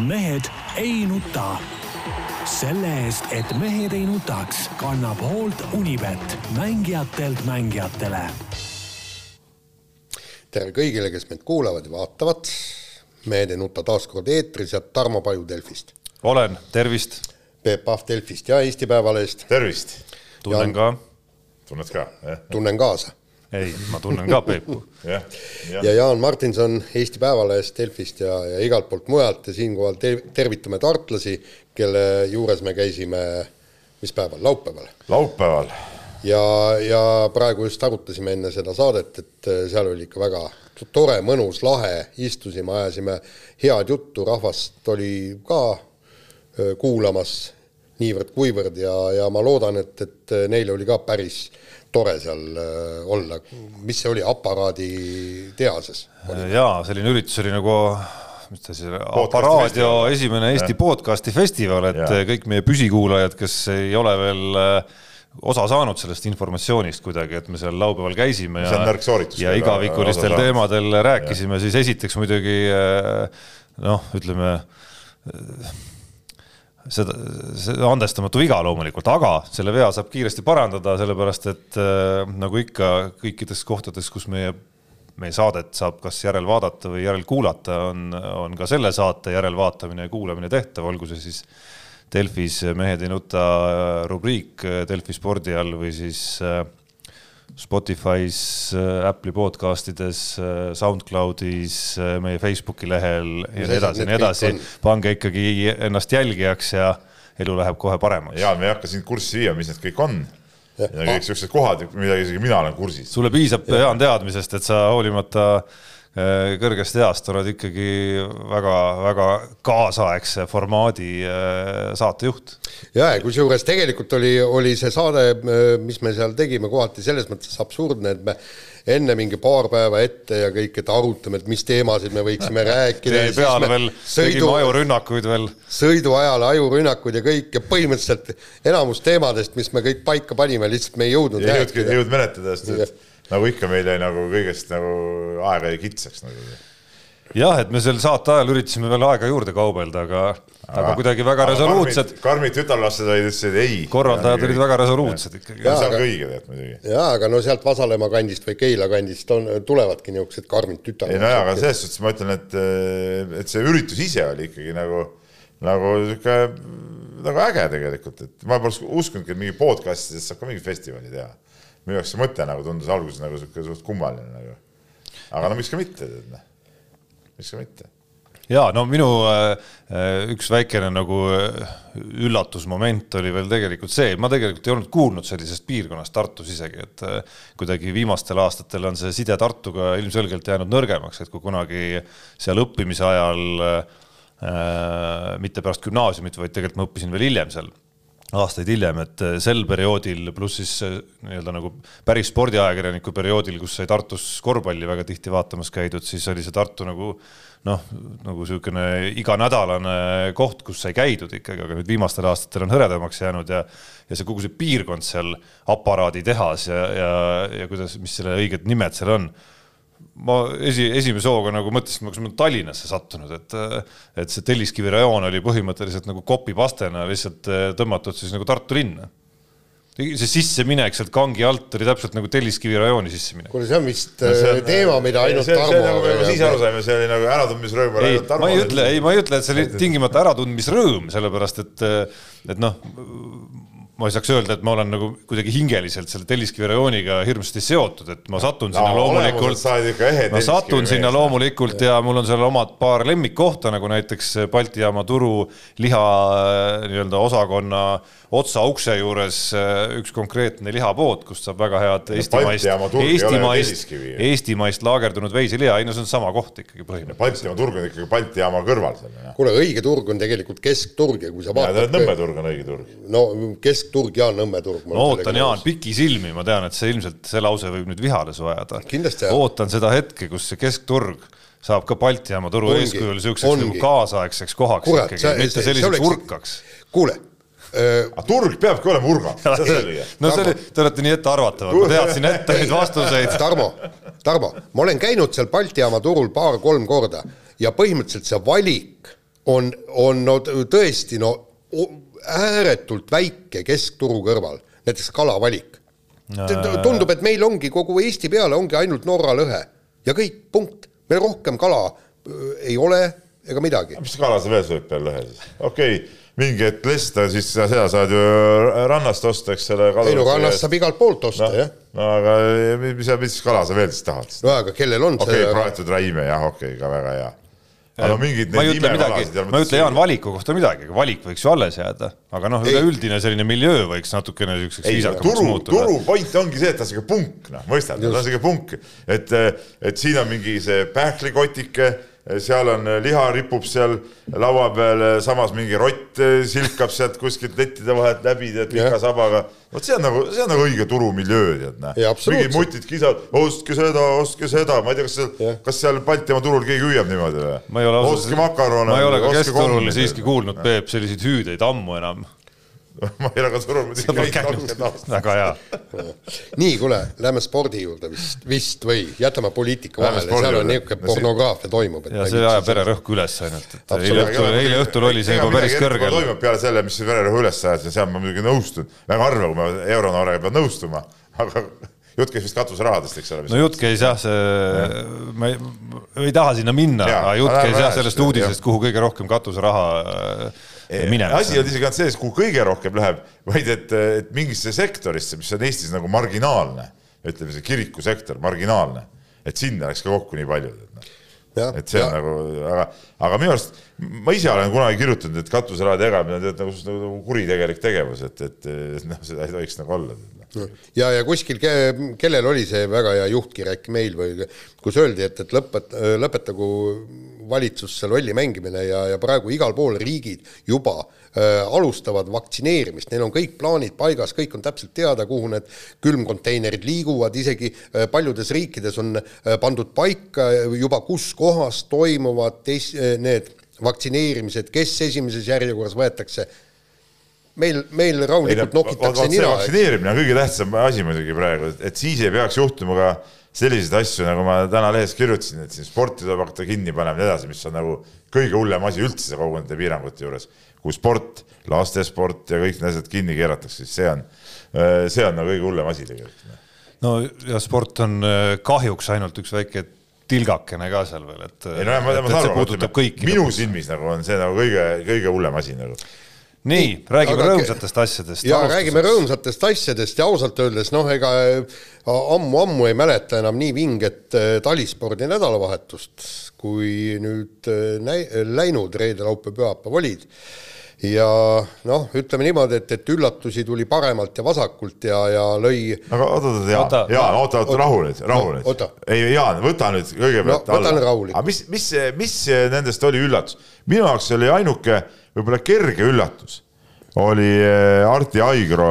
mehed ei nuta. selle eest, et mehed ei nutaks, kannab hoolt Unibet, mängijatelt mängijatele. tere kõigile, kes meid kuulavad ja vaatavad. mehed ei nuta taas kord eetris ja Tarmo Paju Delfist. olen, tervist. Peep Pahv Delfist ja Eesti Päevalehest. tervist. tunnen ka. tunned ka, jah? tunnen kaasa ei, ma tunnen ka Peepu jah, jah. ja Jaan Martinson Eesti Päevalehest, Delfist ja, ja igalt poolt mujalt ja siinkohal te tervitame tartlasi, kelle juures me käisime, mis päeval, laupäeval? laupäeval. ja, ja praegu just arutasime enne seda saadet, et seal oli ikka väga tore, mõnus, lahe, istusime, ajasime head juttu, rahvast oli ka kuulamas niivõrd-kuivõrd ja, ja ma loodan, et, et neil oli ka päris tore seal äh, olla, mis see oli, aparaaditehases? jaa, selline üritus oli nagu mis ta siis, Aparaadio esimene Eesti podcasti festival, et ja. kõik meie püsikuulajad, kes ei ole veel äh, osa saanud sellest informatsioonist kuidagi, et me seal laupäeval käisime ja, ja igavikulistel teemadel rääkisime, siis esiteks muidugi äh, noh, ütleme seda, see andestamatu viga loomulikult, aga selle vea saab kiiresti parandada, sellepärast et äh, nagu ikka kõikides kohtades, kus meie, meie saadet saab kas järelvaadata või järelkuulata, on, on ka selle saate järelvaatamine ja kuulamine tehtav, olgu see siis Delfis Mehed ei nuta rubriik Delfi spordi all või siis äh, Spotify's, äh, Apple'i podcastides, äh, SoundCloudis, äh, meie Facebooki lehel ja nii edasi ja nii edasi. pange ikkagi ennast jälgijaks ja elu läheb kohe paremaks. ja me ei hakka sind kurssi viima, mis need kõik on. ja kõik siuksed kohad, millega isegi mina olen kursis. sulle piisab, Jaan, teadmisest, et sa hoolimata Äh, kõrgest east oled ikkagi väga-väga kaasaegse formaadi äh, saatejuht. ja, ja kusjuures tegelikult oli, oli see saade, äh, mis me seal tegime, kohati selles mõttes absurdne, et me enne mingi paar päeva ette ja kõik, et arutame, et mis teemasid me võiksime rääkida. tee peal veel sõidu, tegime ajurünnakuid veel. sõidu ajal ajurünnakuid ja kõik ja põhimõtteliselt enamus teemadest, mis me kõik paika panime, lihtsalt me ei jõudnud. ei jõudnud, ei jõudnud menetleda, sest et nagu ikka, meil jäi nagu kõigest nagu aega jäi kitsaks nagu. jah, et me sel saate ajal üritasime veel aega juurde kaubelda, aga, aga kuidagi väga resoluutsed. karmid tütarlased olid, ütlesid ei. korraldajad olid väga resoluutsed ikkagi. see on ka õige tegelikult muidugi. jaa, aga no sealt Vasalemma kandist või Keila kandist on, tulevadki niisugused karmid tütarlased. ei no jaa, aga selles suhtes ma ütlen, et, et see üritus ise oli ikkagi nagu, nagu sihuke nagu äge tegelikult, et ma poleks uskunudki, et mingi podcast'idest saab ka mingi festivali teha minu jaoks see mõte nagu tundus alguses nagu sihuke suht kummaline nagu. aga no miks ka mitte, tead noh, miks ka mitte. Ja no minu äh, üks väikene nagu äh, üllatusmoment oli veel tegelikult see, ma tegelikult ei olnud kuulnud sellisest piirkonnast Tartus isegi, et äh, kuidagi viimastel aastatel on see side Tartuga ilmselgelt jäänud nõrgemaks, et kui kunagi seal õppimise ajal äh, mitte pärast gümnaasiumit, vaid tegelikult ma õppisin veel hiljem seal aastaid hiljem, et äh, sel perioodil pluss siis äh, nii-öelda nagu päris spordiajakirjaniku perioodil, kus sai Tartus korvpalli väga tihti vaatamas käidud, siis oli see Tartu nagu noh, nagu niisugune iganädalane koht, kus sai käidud ikkagi, aga nüüd viimastel aastatel on hõredamaks jäänud ja ja see kogu see piirkond seal, aparaaditehas ja, ja, ja kuidas, mis selle õiged nimed seal on ma esi, esimese hooga nagu mõtlesin, kas ma olen Tallinnasse sattunud, et, et see Telliskivi rajoon oli põhimõtteliselt nagu kopipastena lihtsalt eh, tõmmatud siis nagu Tartu linna. see sisseminek sealt kangi alt oli täpselt nagu Telliskivi rajooni sisseminek. kuule, see on vist no, see on, teema, mida ainult see, Tarmo. see nagu me siis aru saime, see oli nagu äratundmisrõõm. ei, ma ei ütle, ei, ma ei ütle, et see oli tingimata äratundmisrõõm, sellepärast et, et noh ma ei saaks öelda, et ma olen nagu kuidagi hingeliselt selle Telliskivi rajooniga hirmsasti seotud, et ma satun sinna no, loomulikult, ma satun sinna loomulikult ja mul on seal omad paar lemmikkohta, nagu näiteks Balti jaama turu liha nii-öelda osakonna otsa ukse juures äh, üks konkreetne lihapood, kust saab väga head eestimaist, eestimaist, eestimaist laagerdunud veiseliha, ei no see on sama koht ikkagi põhimõtteliselt. Balti jaama turg on ikkagi Balti jaama kõrval seal. kuule, õige turg on tegelikult keskturg ja kui sa vaatad. Nõmme turg on õige turg. no keskturg ja Nõmme turg. ma ootan, Jaan, pikisilmi, ma tean, et see ilmselt, see lause võib nüüd vihale su ajada. ootan seda hetke, kus see keskturg saab ka Balti jaama turu eeskujul siukseks nagu kaasaegseks kohaks Kurat, ikkagi, mitte selliseks urkaks. kuule aga turg peabki olema selge. no see oli, te olete nii ettearvatavad, ma teadsin ette neid vastuseid. Tarmo, Tarmo, ma olen käinud seal Balti jaama turul paar-kolm korda ja põhimõtteliselt see valik on, on no tõesti no ääretult väike keskturu kõrval, näiteks kalavalik. tundub, et meil ongi kogu Eesti peale ongi ainult Norra lõhe ja kõik, punkt. meil rohkem kala öö, ei ole ega midagi. mis kala sa veel sööd peale lõhe siis? okei okay,, mingi hetk lesta, siis sa seda saad ju rannast osta, eks ole. ei no rannast saab igalt poolt osta no, jah. no aga mis, mis, kala sa veel siis tahad? no aga kellel on okei okay,, see, praetud räime jah, okei okay,, ka väga hea. Aga no mingid ma ei imekalasid, ma ei ütle Jaan valiku kohta midagi, aga valik võiks ju alles jääda, aga noh, üleüldine selline miljöö võiks natukene niisuguseks viisakamaks turu, muutuda. turu point ongi see, et ta on siuke punk, noh, mõistad, ta on siuke punk, et, et siin on mingi see pähklikotike, seal on liha ripub seal laua peal, samas mingi rott silkab sealt kuskilt lettide vahelt läbi, tead, pika Jah. sabaga. vot see on nagu, see on nagu õige turumiljöö, tead, absoluutselt. mingid mutid kisavad, ostke seda, ostke seda, ma ei tea, kas seal Jah., kas seal Baltimaa turul keegi hüüab niimoodi või? ma ei ole ostke makarone. ma ei ole ka keskturul siiski kuulnud, Peep, selliseid hüüdeid ammu enam. ma ei ole ka turul muidugi käinud kakskümmend aastat. väga hea. nii, kuule, lähme spordi juurde vist, vist või jätame poliitika vahele, seal on niisugune pornograafia toimub. ja see ajab vererõhku üles ainult, et eile õhtul, eile õhtul oli see juba päris kõrgel. toimub peale selle, mis vererõhu üles ajas ja seal ma muidugi nõustun, väga harva, kui ma euronoorega pean nõustuma, aga jutt käis vist katuserahadest, eks ole. no jutt käis jah, see, ma ei, ei taha sinna minna, aga jutt käis jah sellest uudisest, kuhu kõige rohkem katuseraha äh. Asi ei olnud isegi ainult selles, kuhu kõige rohkem läheb, vaid et, et mingisse sektorisse, mis on Eestis nagu marginaalne, ütleme see kirikusektor, marginaalne, et sinna läks ka kokku nii palju. Et see on ja- nagu, aga, aga minu arust ma ise olen kunagi kirjutanud, et katuserahade jagamine on tead nagu, nagu, nagu kuritegelik tegevus, et, et et noh, seda ei tohiks nagu olla. ja, ja kuskil ke,, kellel oli see väga hea juhtkiri äkki meil või kus öeldi, et, et lõpet-, lõpetagu valitsus see lolli mängimine ja, ja praegu igal pool riigid juba äh, alustavad vaktsineerimist, neil on kõik plaanid paigas, kõik on täpselt teada, kuhu need külmkonteinerid liiguvad, isegi äh, paljudes riikides on äh, pandud paika juba, kus kohas toimuvad tes-, need vaktsineerimised, kes esimeses järjekorras võetakse meil, meil rahulikult nokitakse see nina. vaktsineerimine on kõige tähtsam asi muidugi praegu, et siis ei peaks juhtuma ka selliseid asju, nagu ma täna lehes kirjutasin, et siin sporti tuleb hakata kinni panema ja nii edasi, mis on nagu kõige hullem asi üldse kogu nende piirangute juures. kui sport, lastesport ja kõik need asjad kinni keeratakse, siis see on, see on nagu kõige hullem asi tegelikult. no ja sport on äh, kahjuks ainult üks väike tilgakene ka seal veel, et. ei no ma, ma saan aru, minu silmis nagu on see nagu kõige, kõige hullem asi nagu nii, räägime aga- rõõmsatest asjadest. ja räägime rõõmsatest asjadest ja ausalt öeldes noh, ega ammu-ammu ei mäleta enam nii vinget äh, talispordi nädalavahetust, kui nüüd äh, näi-, läinud reede, laupäev, pühapäev olid. ja noh, ütleme niimoodi, et, et üllatusi tuli paremalt ja vasakult ja, ja lõi aga oota, oota, Jaan Oota,, Jaan, oota, oota, rahu nüüd, rahu No, nüüd ei, Jaan, võta nüüd kõigepealt No, võtan rahulikult. aga mis, mis, mis nendest oli üllatus? minu jaoks oli ainuke võib-olla kerge üllatus oli äh, Arti Aigro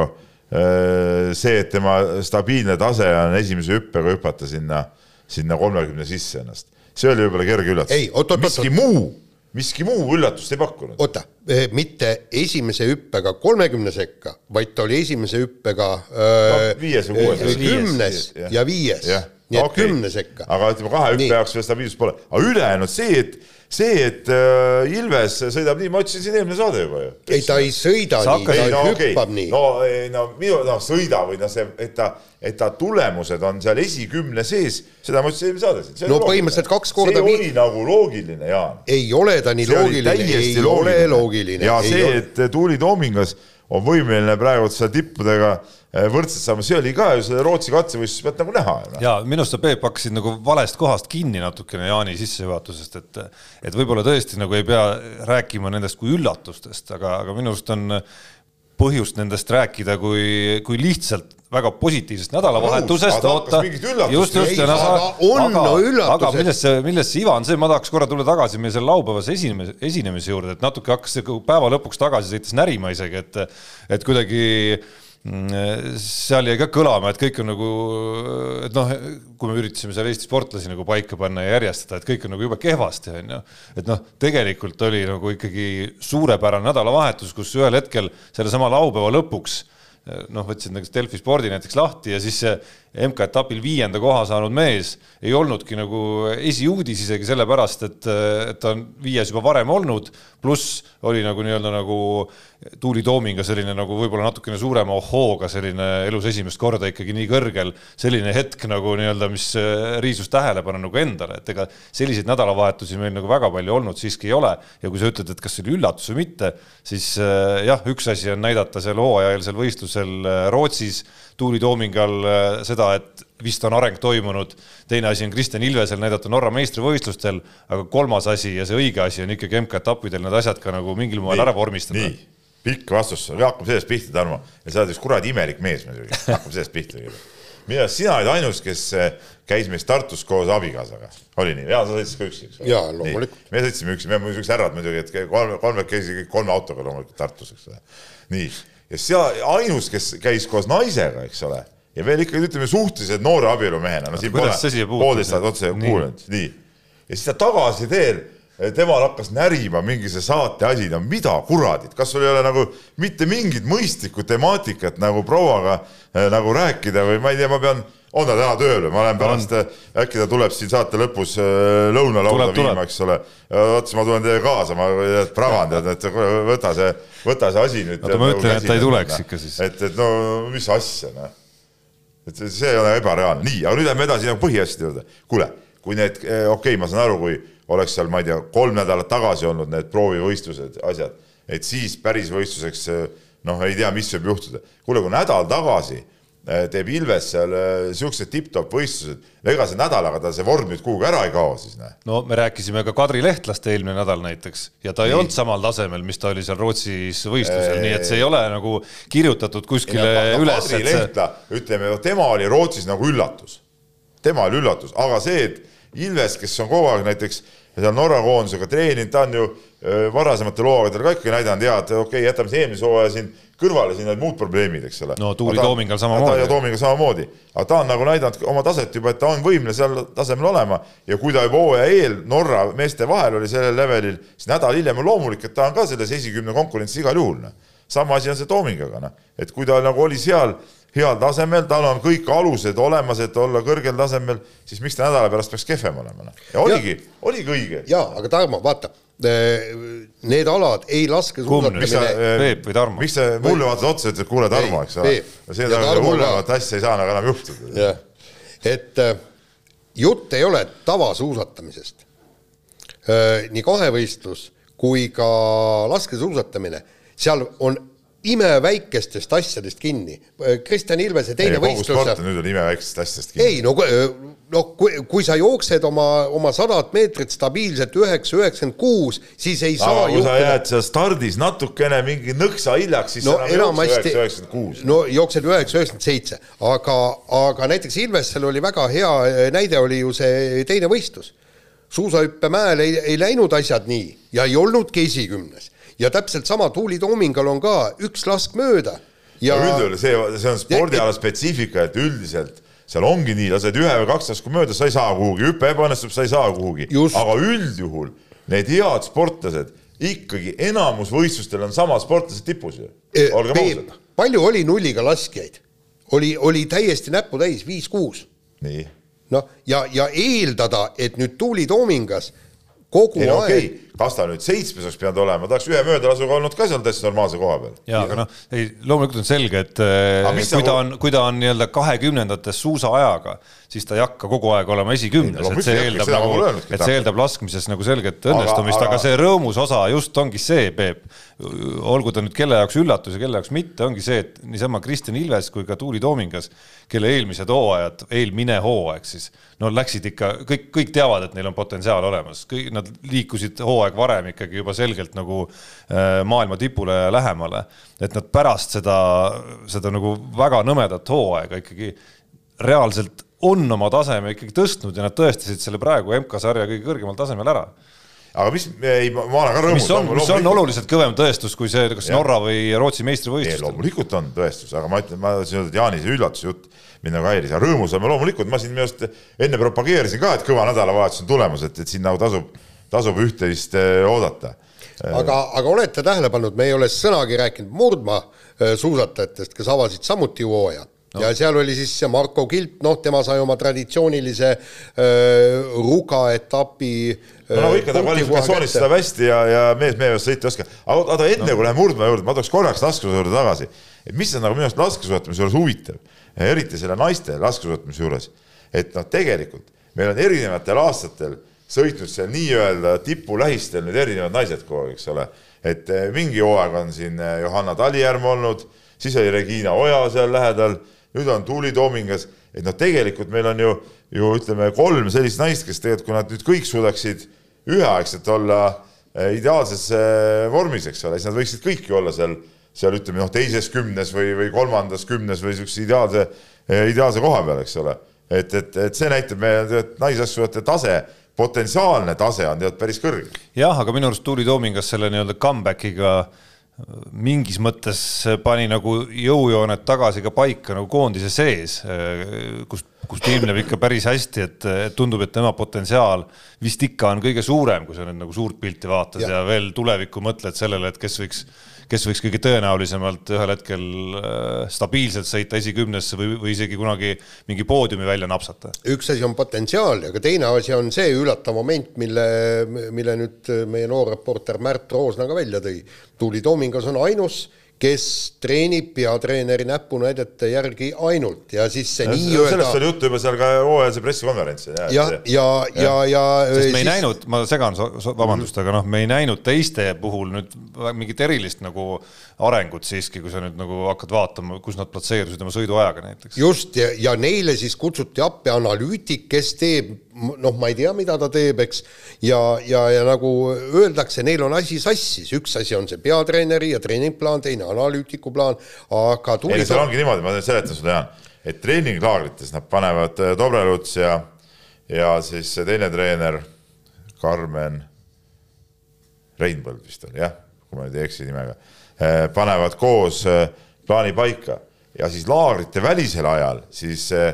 äh, see, et tema stabiilne tase on esimese hüppega hüpata sinna, sinna kolmekümne sisse ennast. see oli võib-olla kerge üllatus. Miski muu, miski muu üllatust ei pakkunud. oota, mitte esimese hüppega kolmekümne sekka, vaid ta oli esimese hüppega öö, No, viies või kuues. öö, kümnes ja viies, nii et okei. kümne sekka. aga ütleme kahe hüppe jaoks veel stabiilsust pole, aga ülejäänud see, et see, et äh, Ilves sõidab nii, ma ütlesin siin eelmine saade juba ju. ei, ta ei sõida Sa nii, ta ei no hüppab nii. no, no minu, noh sõida või noh, see, et ta, et ta tulemused on seal esikümne sees, seda ma ütlesin eelmine saade siin. No põhimõtteliselt kaks korda see vi- oli nagu loogiline, Jaan. ei ole ta nii see loogiline, ei täiesti ole loogiline. ja see, et Tuuli Toomingas on võimeline praegu seal tippudega eh, võrdselt saama, see oli ka ju selle Rootsi katsevõistluse pealt nagu näha noh. ja minu arust sa, Peep, hakkasid nagu valest kohast kinni natukene Jaani sissejuhatusest, et et võib-olla tõesti nagu ei pea rääkima nendest kui üllatustest, aga, aga minu arust on põhjust nendest rääkida kui, kui lihtsalt väga positiivsest nädalavahetusest, aga oota just, just, aga üllatused. aga millest see, millest see iva on see, ma tahaks korra tulla tagasi meie selle laupäevase esinemise, esinemise juurde, et natuke hakkas see päeva lõpuks tagasi sõites närima isegi, et et kuidagi mm, seal jäi ka kõlama, et kõik on nagu, et noh, kui me üritasime seal Eesti sportlasi nagu paika panna ja järjestada, et kõik on nagu jube kehvasti, onju. et noh, tegelikult oli nagu ikkagi suurepärane nädalavahetus, kus ühel hetkel sellesama laupäeva lõpuks noh, võtsid näiteks Delfi spordi näiteks lahti ja siis see MK-etapil viienda koha saanud mees ei olnudki nagu esiuudis isegi sellepärast, et, et ta on viies juba varem olnud, pluss oli nagu nii-öelda nagu Tuuli Toominga selline nagu võib-olla natukene suurema ohhooga selline elus esimest korda ikkagi nii kõrgel, selline hetk nagu nii-öelda, mis riisus tähelepanu nagu endale, et ega selliseid nädalavahetusi meil nagu väga palju olnud siiski ei ole. Ja kui sa ütled, et kas see oli üllatus või mitte, siis jah, üks asi on näidata seal hooajaeelsel võistlusel Rootsis Tuuli Toomingal seda, seda, et vist on areng toimunud, teine asi on Kristjan Ilvesel näidata Norra meistrivõistlustel, aga kolmas asi ja see õige asi on ikkagi MK-etappidel need asjad ka nagu mingil moel ära vormistada. nii, pikk vastus, hakkame sellest pihta, Tarmo, ja sa oled üks kuradi imelik mees muidugi, hakkame sellest pihta arust sina olid ainus, kes eh, käis meist Tartus koos abikaasaga, oli nii? jaa, sa sõitsid ka üksi, eks ole? jaa, loomulikult. me sõitsime üksi, me oleme niisugused härrad muidugi, et kolme, kolme käisid kõik kolme autoga loomulikult Tartus, eks ole. nii, ja seal ainus, kes käis koos naisega, eks ole ja veel ikkagi ütleme suhteliselt noore abielumehena, no siin pole poolteist aastat otsa kuulanud, nii. ja siis ta tagasiteel, temal hakkas närima mingi see saate asi, no mida kuradit, kas sul ei ole nagu mitte mingit mõistlikku temaatikat nagu prouaga äh, nagu rääkida või ma ei tea, ma pean, on ta täna tööl või ma lähen pärast, äh, äkki ta tuleb siin saate lõpus äh, lõunalauda viima, eks ole. vot siis ma tulen teiega kaasa, ma pragan tead, et võta see, võta see asi nüüd. oota, ma ütlen, et ta ei tuleks ikka siis. et, et no mis asja, noh et see ei ole ebareaalne, nii, aga nüüd lähme edasi nagu põhiasjade juurde. kuule, kui need, eh, okei okay,, ma saan aru, kui oleks seal, ma ei tea, kolm nädalat tagasi olnud need proovivõistlused, asjad, et siis päris võistluseks eh, noh, ei tea, mis võib juhtuda. kuule, kui nädal tagasi teeb Ilves seal äh, siuksed tipp-topp võistlused, ega see nädalaga ta see vorm nüüd kuhugi ära ei kao siis näe. no me rääkisime ka Kadri Lehtlast eelmine nädal näiteks ja ta ei, ei olnud samal tasemel, mis ta oli seal Rootsis võistlusel, nii et see ei ole nagu kirjutatud kuskile ja, no, üles. Kadri Lehtla see..., ütleme, tema oli Rootsis nagu üllatus, tema oli üllatus, aga see, et Ilves, kes on kogu aeg näiteks seal Norra koondisega treeninud, ta on ju äh, varasemate looaegadel ka ikkagi näidanud ja et okei okay,, jätame see eelmise hooaja siin kõrvale siin need muud probleemid, eks ole. no Tuuli Toomingal samamoodi. ja Toomingal samamoodi, aga ta on nagu näidanud oma taset juba, et ta on võimeline seal tasemel olema ja kui ta juba hooaja eel Norra meeste vahel oli sellel levelil, siis nädal hiljem on loomulik, et ta on ka selles esikümne konkurentsis igal juhul. Sama asi on see Toomingaga, noh, et kui ta nagu oli seal heal tasemel, tal on kõik alused olemas, et olla kõrgel tasemel, siis miks ta nädala pärast peaks kehvem olema, noh. ja oligi, oligi õige. jaa, aga Tarmo, vaata need alad ei laske suusatamine. Peep või Tarmo? miks sa mulle vaatad otsa ütled, kuule Tarmo, eks ole. seda hullemat asja ei saa nagu enam juhtuda. jah, et äh, jutt ei ole tavasuusatamisest. Nii kahevõistlus kui ka laskesuusatamine, seal on imeväikestest asjadest kinni. Kristjan Ilvese teine ei, võistlus. nüüd on imeväikestest asjadest kinni. ei no noh, kui, kui sa jooksed oma, oma sadat meetrit stabiilselt üheksa, üheksakümmend kuus, siis ei saa aga kui sa jääd seal stardis natukene mingi nõksa hiljaks, siis no, enam ei jookse üheksa, üheksakümmend kuus. no jooksed üheksa, üheksakümmend seitse, aga, aga näiteks Ilvesel oli väga hea näide, oli ju see teine võistlus. suusahüppemäel ei, ei läinud asjad nii ja ei olnudki esikümnes ja täpselt sama Tuuli Toomingal on ka üks lask mööda ja üldjuhul see, see on spordiala spetsiifika, et üldiselt seal ongi nii, lased ühe või kaks lasku mööda, sa ei saa kuhugi, hüpe ebaõnnestub, sa ei saa kuhugi, aga üldjuhul need head sportlased ikkagi enamus võistlustel on samad sportlased tipus ju, e, olgem ausad. palju oli nulliga laskjaid? oli, oli täiesti näppu täis, viis-kuus. nii. noh, ja, ja eeldada, et nüüd Tuuli Toomingas kogu ei, aeg okay kas ta nüüd seitsmes oleks pidanud olema, ta oleks ühe möödalasuga olnud ka seal täitsa normaalse koha peal. jaa, aga noh, ei loomulikult on selge, et äh, kui ta on, kui ta on nii-öelda kahekümnendates suusaajaga, siis ta ei hakka kogu aeg olema esikümnes, et see eeldab nagu, et see eeldab laskmises nagu selget õnnestumist, aga see rõõmus osa just ongi see, Peep, olgu ta nüüd kelle jaoks üllatus ja kelle jaoks mitte, ongi see, et niisama Kristjan Ilves kui ka Tuuli Toomingas, kelle eelmised hooajad, eelmine hooaeg siis, no läksid ikka, kõik, kõik teavad, et neil on potentsiaal olemas, kõik nad liikusid hooaeg varem ikkagi juba selgelt nagu äh, maailma tipule lähemale, et nad pärast seda, seda nagu väga nõmedat hooaega ikkagi reaalselt on oma taseme ikkagi tõstnud ja nad tõestasid selle praegu MK-sarja kõige kõrgemal tasemel ära aga mis, ei, ma olen ka rõõmus. mis on, mis on oluliselt kõvem tõestus kui see, kas ja. Norra või Rootsi meistrivõistlustel. loomulikult on tõestus, aga ma ütlen, ma tahtsin öelda, et Jaani see üllatusjutt mind nagu häiris, aga rõõmus oleme loomulikult, ma siin minu arust enne propageerisin ka, et kõva nädalavahetus on tulemas, et, et siin nagu tasub, tasub üht-teist eh, oodata. aga, aga olete tähele pannud, me ei ole sõnagi rääkinud murdmaa äh, suusatajatest, kes avasid samuti hooaja no. ja seal oli siis Marko Kilt, noh, tema sai oma traditsioonilise äh, Ruka etapi no nagu ikka, ta kvalifikatsioonis sõidab hästi ja, ja mees meie juures sõita ei oska. aga oota, enne no. kui läheme murdmaa juurde, ma tooks korraks laskesuusa juurde tagasi. et mis on nagu minu arust laskesuusatamise juures huvitav, eriti selle naiste laskesuusatamise juures, et noh, tegelikult meil on erinevatel aastatel sõitnud seal nii-öelda tipu lähistel nüüd erinevad naised kogu aeg, eks ole. et eh, mingi hooaeg on siin eh, Johanna Talijärv olnud, siis oli Regina Oja seal lähedal, nüüd on Tuuli Toomingas, et noh, tegelikult meil on ju, ju ütleme, kolm sellist naist, kes tegelikult, kui nad nüüd kõik suudaksid üheaegselt olla eh, ideaalses vormis, eks ole, siis nad võiksid kõik ju olla seal, seal ütleme noh, teises kümnes või, või kolmandas kümnes või niisuguse ideaalse, ideaalse koha peal, eks ole. Et, et, et see näitab meie naisasjade tase, potentsiaalne tase on tead päris kõrge. jah, aga minu arust Tuuli Toomingas selle nii-öelda comeback'iga mingis mõttes pani nagu jõujooned tagasi ka paika nagu koondise sees, kust, kust ilmneb ikka päris hästi, et tundub, et tema potentsiaal vist ikka on kõige suurem, kui sa nüüd nagu suurt pilti vaatad ja, ja veel tulevikku mõtled sellele, et kes võiks kes võiks kõige tõenäolisemalt ühel hetkel äh, stabiilselt sõita esikümnesse või, või isegi kunagi mingi poodiumi välja napsata? üks asi on potentsiaal, aga teine asi on see üllatav moment, mille, mille nüüd meie noor reporter Märt Roosna ka välja tõi. Tuuli Toomingas on ainus kes treenib peatreeneri näpunäidete järgi ainult ja siis see nii-öelda sellest oli juttu juba seal ka hooajalise pressikonverentsil. ja, ja, ja, ja, ja sest me siis... ei näinud, ma segan, vabandust aga noh, me ei näinud teiste puhul nüüd mingit erilist nagu arengut siiski, kui sa nüüd nagu hakkad vaatama, kus nad platseerusid oma sõiduajaga näiteks. just, ja, ja neile siis kutsuti appi analüütik, kes teeb noh, ma ei tea, mida ta teeb, eks, ja, ja, ja nagu öeldakse, neil on asi sassis, üks asi on see peatreeneri ja treeningplaan, teine analüütiku plaan, aga tuli ei, seal ongi niimoodi, ma seletan sulle, Jaan, et treeninglaagrites nad panevad äh, Dobreluts ja, ja siis see teine treener, Karmen Reinbold vist oli jah, kui ma nüüd ei eksi nimega, äh, panevad koos äh, plaani paika ja siis laagrite välisel ajal siis äh,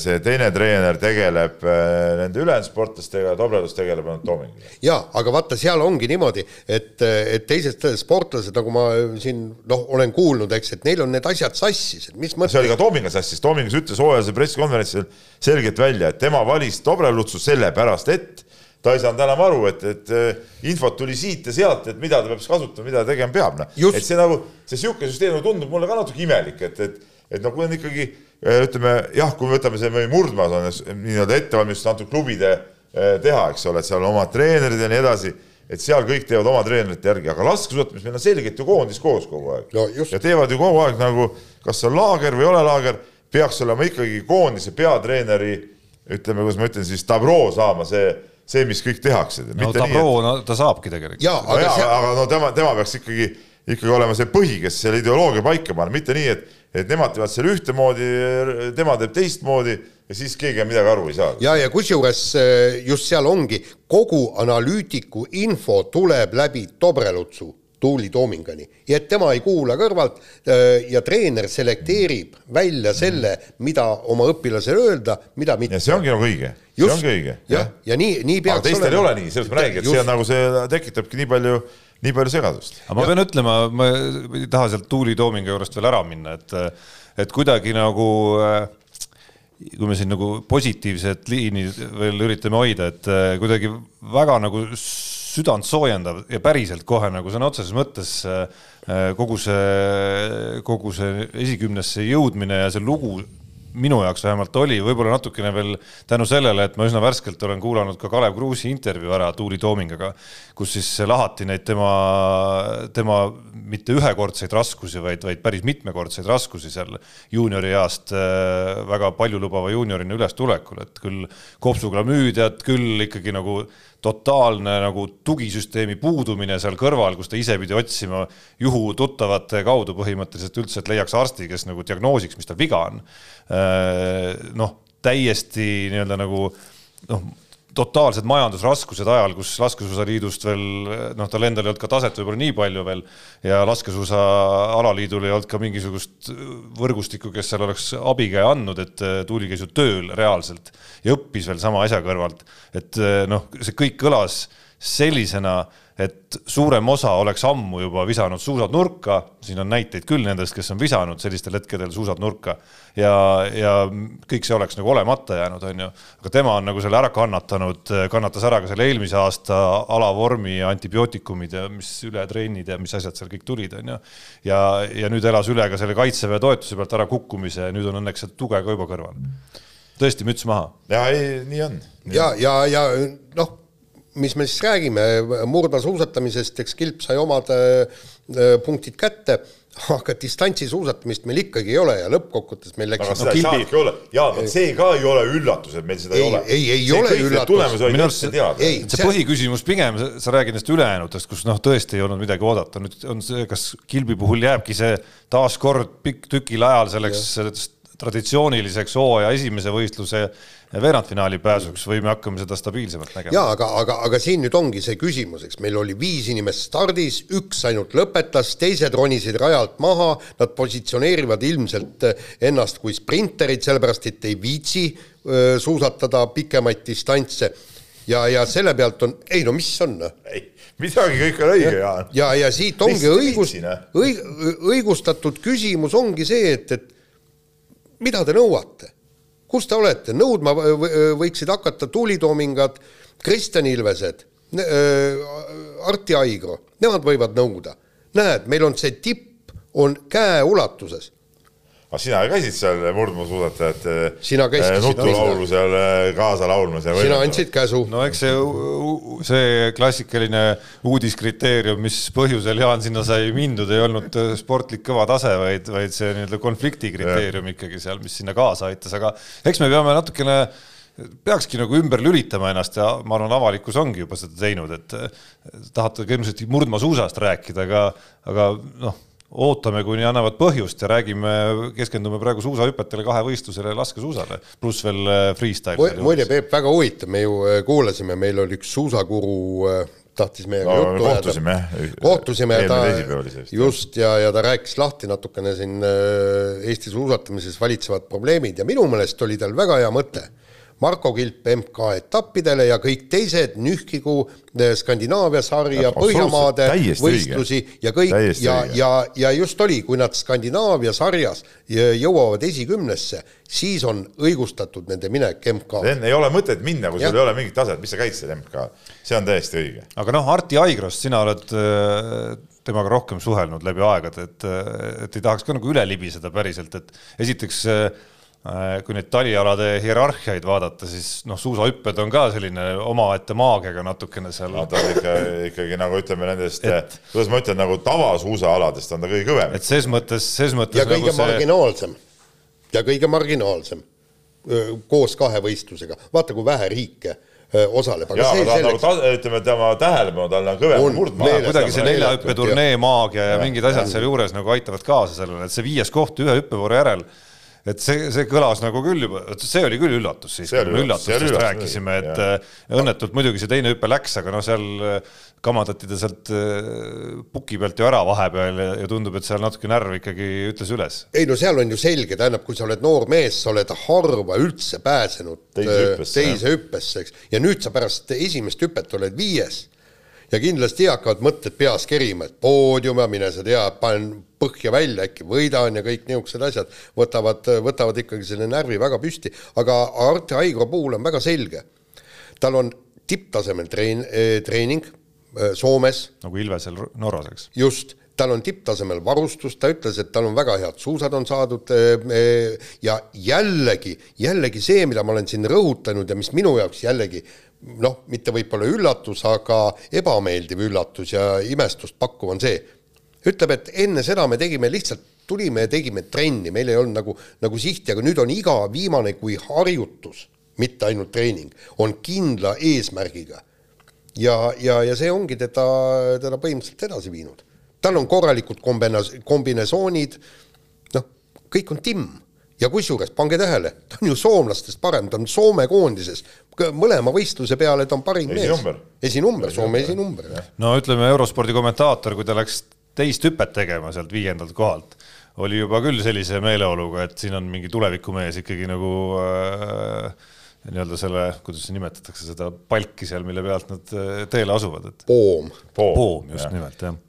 see teine treener tegeleb nende ülejäänud sportlastega ja Tobledus tegeleb ainult Toomingiga. ja aga vaata, seal ongi niimoodi, et, et teised sportlased, nagu ma siin noh, olen kuulnud, eks, et neil on need asjad sassis, et mis mõttes. see oli ka Toominga sassis, Toomingas ütles hooajalisel pressikonverentsil selgelt välja, et tema valis Dobrelutsu sellepärast, et ta ei saanud enam aru, et, et eh, infot tuli siit ja sealt, et mida ta peab siis kasutama, mida tegema peab, noh. et see nagu, see niisugune süsteem nagu tundub mulle ka natuke imelik, et, et, et noh, kui on ikkagi Äh, ütleme jah, kui me võtame see murdmaas on nii-öelda ettevalmistus antud klubide äh, teha, eks ole, et seal on omad treenerid ja nii edasi, et seal kõik teevad oma treenerite järgi, aga laskesuusatamises meil on selgelt ju koondis koos kogu aeg no,. ja teevad ju kogu aeg nagu, kas on laager või ei ole laager, peaks olema ikkagi koondise peatreeneri ütleme, kuidas ma ütlen siis, tabroo saama see, see, mis kõik tehakse. no tabroo, no ta saabki tegelikult. jaa, aga, no, see... aga no tema, tema peaks ikkagi, ikkagi olema see põhi, kes selle ideoloogia paika paneb, mitte nii, et et nemad teevad selle ühtemoodi, tema teeb teistmoodi ja siis keegi midagi aru ei saa. ja, ja kusjuures eh, just seal ongi, kogu analüütiku info tuleb läbi Dobrelutsu Tuuli Toomingani ja et tema ei kuula kõrvalt eh, ja treener selekteerib välja selle, mida oma õpilasele öelda, mida mitte. ja see ongi nagu õige, see ongi õige. jah, ja nii, nii peaks aga teistel ei ole nii, sellest ma räägin, et see on nagu see tekitabki nii palju nii palju segadust. aga ma ja. pean ütlema, ma ei taha sealt Tuuli Toominga juurest veel ära minna, et, et kuidagi nagu kui me siin nagu positiivset liini veel üritame hoida, et kuidagi väga nagu südant soojendav ja päriselt kohe nagu sõna otseses mõttes kogu see, kogu see esikümnesse jõudmine ja see lugu minu jaoks vähemalt oli, võib-olla natukene veel tänu sellele, et ma üsna värskelt olen kuulanud ka Kalev Kruusi intervjuu ära Tuuli Toomingaga, kus siis lahati neid tema, tema mitte ühekordseid raskusi, vaid, vaid päris mitmekordseid raskusi seal juuniorieast äh, väga paljulubava juuniorina ülestulekul, et küll kopsuklamüüdiat, küll ikkagi nagu totaalne nagu tugisüsteemi puudumine seal kõrval, kus ta ise pidi otsima juhututtavate kaudu põhimõtteliselt üldse, et leiaks arsti, kes nagu diagnoosiks, mis tal viga on. Äh, noh, täiesti nii-öelda nagu noh, totaalsed majandusraskused ajal, kus laskesuusaliidust veel noh, tal endal ei olnud ka taset võib-olla nii palju veel ja laskesuusa alaliidul ei olnud ka mingisugust võrgustikku, kes seal oleks abikäe andnud, et Tuuli käis ju tööl reaalselt ja õppis veel sama asja kõrvalt. et noh, see kõik kõlas sellisena et suurem osa oleks ammu juba visanud suusad nurka, siin on näiteid küll nendest, kes on visanud sellistel hetkedel suusad nurka ja, ja kõik see oleks nagu olemata jäänud, on ju. aga tema on nagu selle ära kannatanud, kannatas ära ka selle eelmise aasta alavormi ja antibiootikumid ja mis ületrennid ja mis asjad seal kõik tulid, on ju. ja, ja nüüd elas üle ka selle kaitseväe toetuse pealt ära kukkumise ja nüüd on õnneks see tuge ka juba kõrval. tõesti, müts maha. ja ei, nii on. ja, ja, ja noh mis me siis räägime, murdmaasuusatamisest, eks Kilp sai omad äh, punktid kätte, aga distantsisuusatamist meil ikkagi ei ole ja lõppkokkuvõttes meil läks aga seda no, ei kilbi... saanudki olla, jaa, vot see ka ei ole üllatus, et meil seda ei, ei ole. ei, ei see ole üllatus. minu arust see, ei, see, see põhiküsimus pigem, sa räägid nendest ülejäänutest, kus noh, tõesti ei olnud midagi oodata, nüüd on see, kas Kilbi puhul jääbki see taaskord pikk tükil ajal selleks traditsiooniliseks hooaja esimese võistluse veerandfinaali pääsuks või me hakkame seda stabiilsemalt nägema? jaa, aga, aga, aga siin nüüd ongi see küsimus, eks meil oli viis inimest stardis, üks ainult lõpetas, teised ronisid rajalt maha, nad positsioneerivad ilmselt ennast kui sprinterid, sellepärast et ei viitsi öö, suusatada pikemaid distantse ja, ja selle pealt on, ei no mis on? Noh? ei, midagi kõik on õige, Jaan. ja, ja siit ongi õigus, õig-, õigustatud küsimus ongi see, et, et mida te nõuate? kus te olete, nõudma võiksid hakata Tuuli Toomingad, Kristjan Ilvesed, Arti Aigro, nemad võivad nõuda. näed, meil on see tipp, on käeulatuses aga sina käisid seal murdmaasuusatajate sina käisid nutulaulu seal äh, kaasa laulmas ja sina andsid käsu. no eks see, see klassikaline uudiskriteerium, mis põhjusel Jaan sinna sai mindud, ei olnud äh, sportlik kõva tase, vaid, vaid see nii-öelda konflikti kriteerium ikkagi seal, mis sinna kaasa aitas, aga eks me peame natukene peakski nagu ümber lülitama ennast ja ma arvan, avalikkus ongi juba seda teinud, et tahate ka ilmselt murdmaasuusast rääkida, aga, aga noh ootame, kuni annavad põhjust ja räägime, keskendume praegu suusahüpetele, kahevõistlusele ja laskesuusale, pluss veel äh, freestyle. muide, Peep, väga huvitav, me ju äh, kuulasime, meil oli üks suusakuru äh, tahtis meiega no, juttu ajada. kohtusime ja ta just ja, ja ta rääkis lahti natukene siin Eesti suusatamises valitsevad probleemid ja minu meelest oli tal väga hea mõte Marko Kilp MK-etappidele ja kõik teised nühkigu eh, Skandinaavia sarja, Põhjamaade võistlusi õige. ja kõik täiesti ja, ja, ja just oli, kui nad Skandinaavia sarjas jõuavad esikümnesse, siis on õigustatud nende minek MK. ei ole mõtet minna, kui sul ei ole mingit taset, mis sa käid seal MK, see on täiesti õige. aga noh, Arti Aigrost, sina oled eh, temaga rohkem suhelnud läbi aegade, et, et ei tahaks ka nagu üle libiseda päriselt, et esiteks Äh, kui neid talialade hierarhiaid vaadata, siis noh, suusahüpped on ka selline omaette maagiaga natukene seal. no ta on ikka, ikkagi nagu ütleme nendest, kuidas ma ütlen, nagu tavasuusaaladest on ta kõige kõvem. et ses mõttes, ses mõttes. ja kõige nagu see... marginaalsem ja kõige marginaalsem koos kahe võistlusega, vaata kui vähe riike osaleb. jaa, aga ta selleks... nagu ütleme, tema tähelepanu tal on kõvem murdmaa. kuidagi see neljahüppeturnee maagia ja mingid asjad sealjuures nagu aitavad kaasa sellele, et see viies koht ühe hüppevooru järel et see, see kõlas nagu küll juba, see oli küll üllatus siis, kui me üllatustest rääkisime, et jah. Äh, õnnetult muidugi see teine hüpe läks, aga noh, seal äh, kamandati ta sealt äh, puki pealt ju ära vahepeal ja, ja tundub, et seal natuke närv ikkagi ütles üles. ei no seal on ju selge, tähendab, kui sa oled noor mees, sa oled harva üldse pääsenud teise hüppesse, teise hüppesse, eks, ja nüüd sa pärast esimest hüpet oled viies ja kindlasti hakkavad mõtted peas kerima, et poodium ja mine sa tea, panen põhja välja, äkki võidan ja kõik niisugused asjad võtavad, võtavad ikkagi selle närvi väga püsti, aga Arte Aigro puhul on väga selge. tal on tipptasemel treen-, eh, treening eh, Soomes. nagu Ilvesel Norras, eks. just tal on tipptasemel varustus, ta ütles, et tal on väga head suusad on saadud eh, ja jällegi, jällegi see, mida ma olen siin rõhutanud ja mis minu jaoks jällegi noh, mitte võib-olla üllatus, aga ebameeldiv üllatus ja imestust pakkuv on see, ütleb, et enne seda me tegime lihtsalt, tulime ja tegime trenni, meil ei olnud nagu, nagu sihti, aga nüüd on iga viimane kui harjutus, mitte ainult treening, on kindla eesmärgiga. ja, ja, ja see ongi teda, teda põhimõtteliselt edasi viinud. Tal on korralikud kombina-, kombinesoonid, noh, kõik on timm ja kusjuures pange tähele, ta on ju soomlastest parem, ta on Soome koondises, mõlema võistluse peale ta on parim esinumber. mees. esinumber, Soome esinumber. no ütleme, eurospordi kommentaator, kui ta läks teist hüpet tegema sealt viiendalt kohalt, oli juba küll sellise meeleoluga, et siin on mingi tulevikumees ikkagi nagu äh, nii-öelda selle, kuidas see nimetatakse, seda palki seal, mille pealt nad äh, teele asuvad, et poom. poom just ja. nimelt, jah.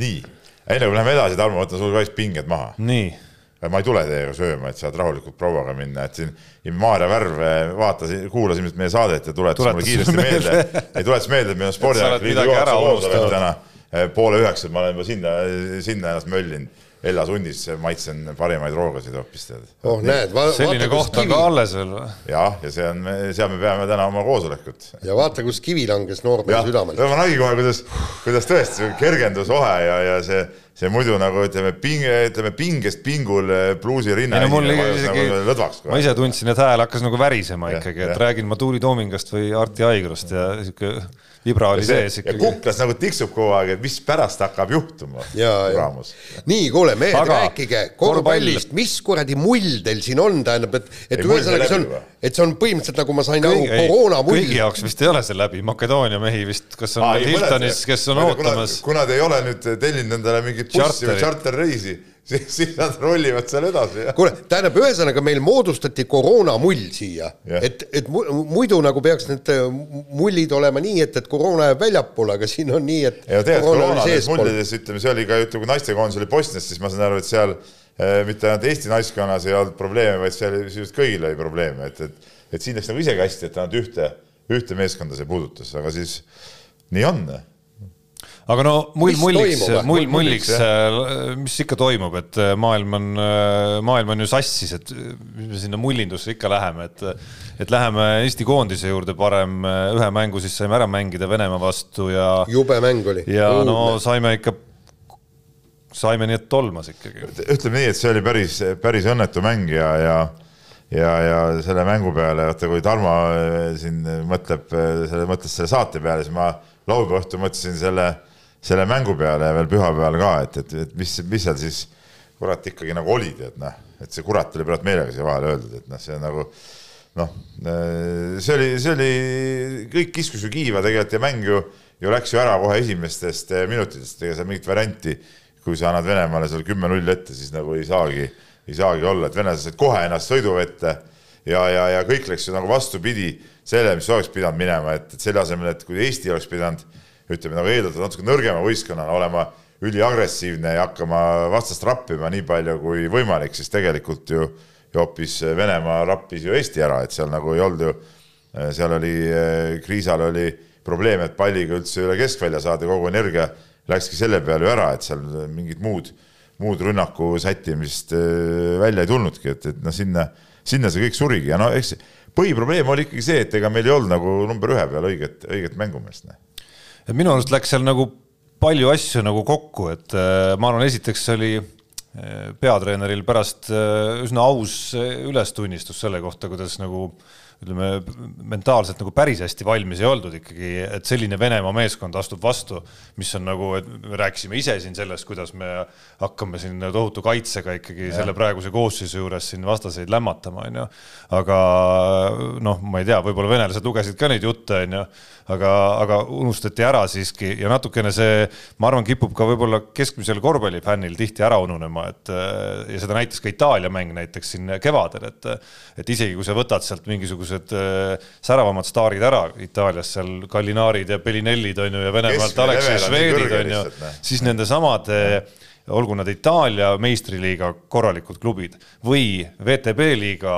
Nii, enne kui läheme edasi, Tarmo, võta sul siis pinged maha. nii. Ma ei tule teiega sööma, et saad rahulikult prouaga minna, et siin Maarja Värv vaatas, kuulas ilmselt meie saadet ja tuletas, tuletas mulle kiiresti meelde, ei tuletas meelde, et meil on spordiajakliidu juhatuse koosolek täna. Poole üheksat, ma olen juba sinna, sinna ennast möllinud Ellas hundis maitsen parimaid roogasid hoopis tead. oh näed. selline koht on ka alles veel või? jah, ja see on, seal me peame täna oma koosolekut. ja vaata, kus kivi langes noormehe südamele. ma nägin kohe, kuidas, kuidas tõesti kergendus ohe ja, ja see, see muidu nagu ütleme pinge, ütleme pingest pingul pluusi rinna. no mul isegi nagu, ma ise tundsin, et hääl hakkas nagu värisema ja, ikkagi, et ja. räägin ma Tuuli Toomingast või Arti Aigrost ja sihuke vibra oli sees ikkagi. kuklas nagu tiksub kogu aeg, et mis pärast hakkab juhtuma. nii, kuule, mehed, rääkige korvpallist, mis kuradi mull teil siin on, tähendab, et, et ühesõnaga see on, et see on põhimõtteliselt nagu ma sain aru, koroona mull. kõigi jaoks vist ei ole see läbi, Makedoonia mehi vist, kas on Aa, Hiltonis, kes on ootamas. kuna te ei ole nüüd tellinud endale mingit bussi või tšarterreisi siis, siis nad rollivad seal edasi. kuule, tähendab, ühesõnaga meil moodustati koroonamull siia, et, et muidu nagu peaks need äh, mullid olema nii, et, et koroona jääb väljapoole, aga siin on nii, et. ja tegelikult koroona nendes mullides, ütleme, see oli ka, ütleme, kui naistekoondis oli Bosnias, siis ma saan aru, et seal äh, mitte ainult Eesti naiskonnas ei olnud probleeme, vaid seal sisuliselt kõigil oli probleeme, et, et, et siin läks nagu isegi hästi, et ainult ühte, ühte meeskonda see puudutas, aga siis nii on aga no mull mulliks, mull mulliks, mis ikka toimub, et äh, maailm on, äh, maailm on ju sassis, et mis me sinna mullindusse ikka läheme, et et läheme Eesti koondise juurde parem, ühe mängu siis saime ära mängida Venemaa vastu ja jube mäng oli. ja Uudne. no saime ikka, saime nii, et tolmas ikkagi. ütleme nii, et see oli päris, päris õnnetu mäng ja, ja ja, ja selle mängu peale, vaata kui Tarmo äh, siin mõtleb, selle, mõtles selle saate peale, siis ma laupäeva õhtul mõtlesin selle selle mängu peale ja veel pühapäeval ka, et, et, et mis, mis seal siis kurat ikkagi nagu oli, tead noh, et see kurat oli praegu meelega siia vahele öeldud, et noh, see nagu noh, see oli, see oli, kõik kiskus ju kiiva tegelikult ja mäng ju, ju läks ju ära kohe esimestest minutitest, ega seal mingit varianti, kui sa annad Venemaale seal kümme-null ette, siis nagu ei saagi, ei saagi olla, et venelased said kohe ennast sõidu ette ja, ja, ja kõik läks ju nagu vastupidi sellele, mis oleks pidanud minema, et, et selle asemel, et kui Eesti oleks pidanud ütleme nagu eeldada natuke nõrgema võistkonnana, olema üliagressiivne ja hakkama vastast rappima nii palju kui võimalik, siis tegelikult ju, ju hoopis Venemaa rappis ju Eesti ära, et seal nagu ei olnud ju, seal oli, Kriisal oli probleem, et palliga üldse üle keskvälja saada, kogu energia läkski selle peale ju ära, et seal mingit muud, muud rünnaku sättimist äh, välja ei tulnudki, et, et noh, sinna, sinna see kõik surigi. Ja no eks põhiprobleem oli ikkagi see, et ega meil ei olnud nagu number ühe peal õiget, õiget mängumeest noh et minu arust läks seal nagu palju asju nagu kokku, et äh, ma arvan, esiteks oli äh, peatreeneril pärast äh, üsna aus ülestunnistus selle kohta, kuidas nagu ütleme, mentaalselt nagu päris hästi valmis ei oldud ikkagi, et selline Venemaa meeskond astub vastu, mis on nagu, et me rääkisime ise siin sellest, kuidas me hakkame siin tohutu kaitsega ikkagi ja. selle praeguse koosseisu juures siin vastaseid lämmatama, onju. aga noh, ma ei tea, võib-olla venelased lugesid ka neid jutte, onju aga, aga unustati ära siiski ja natukene see, ma arvan, kipub ka võib-olla keskmisel korvpallifännil tihti ära ununema, et ja seda näitas ka Itaalia mäng näiteks siin kevadel, et et isegi kui sa võtad sealt mingisugused äh, säravamad staarid ära Itaalias seal Gallinaarid ja Bellinellid on ju ja Venemaalt Aleksei Švedid on ju, siis nende samade olgu nad Itaalia meistriliiga korralikud klubid või VTB liiga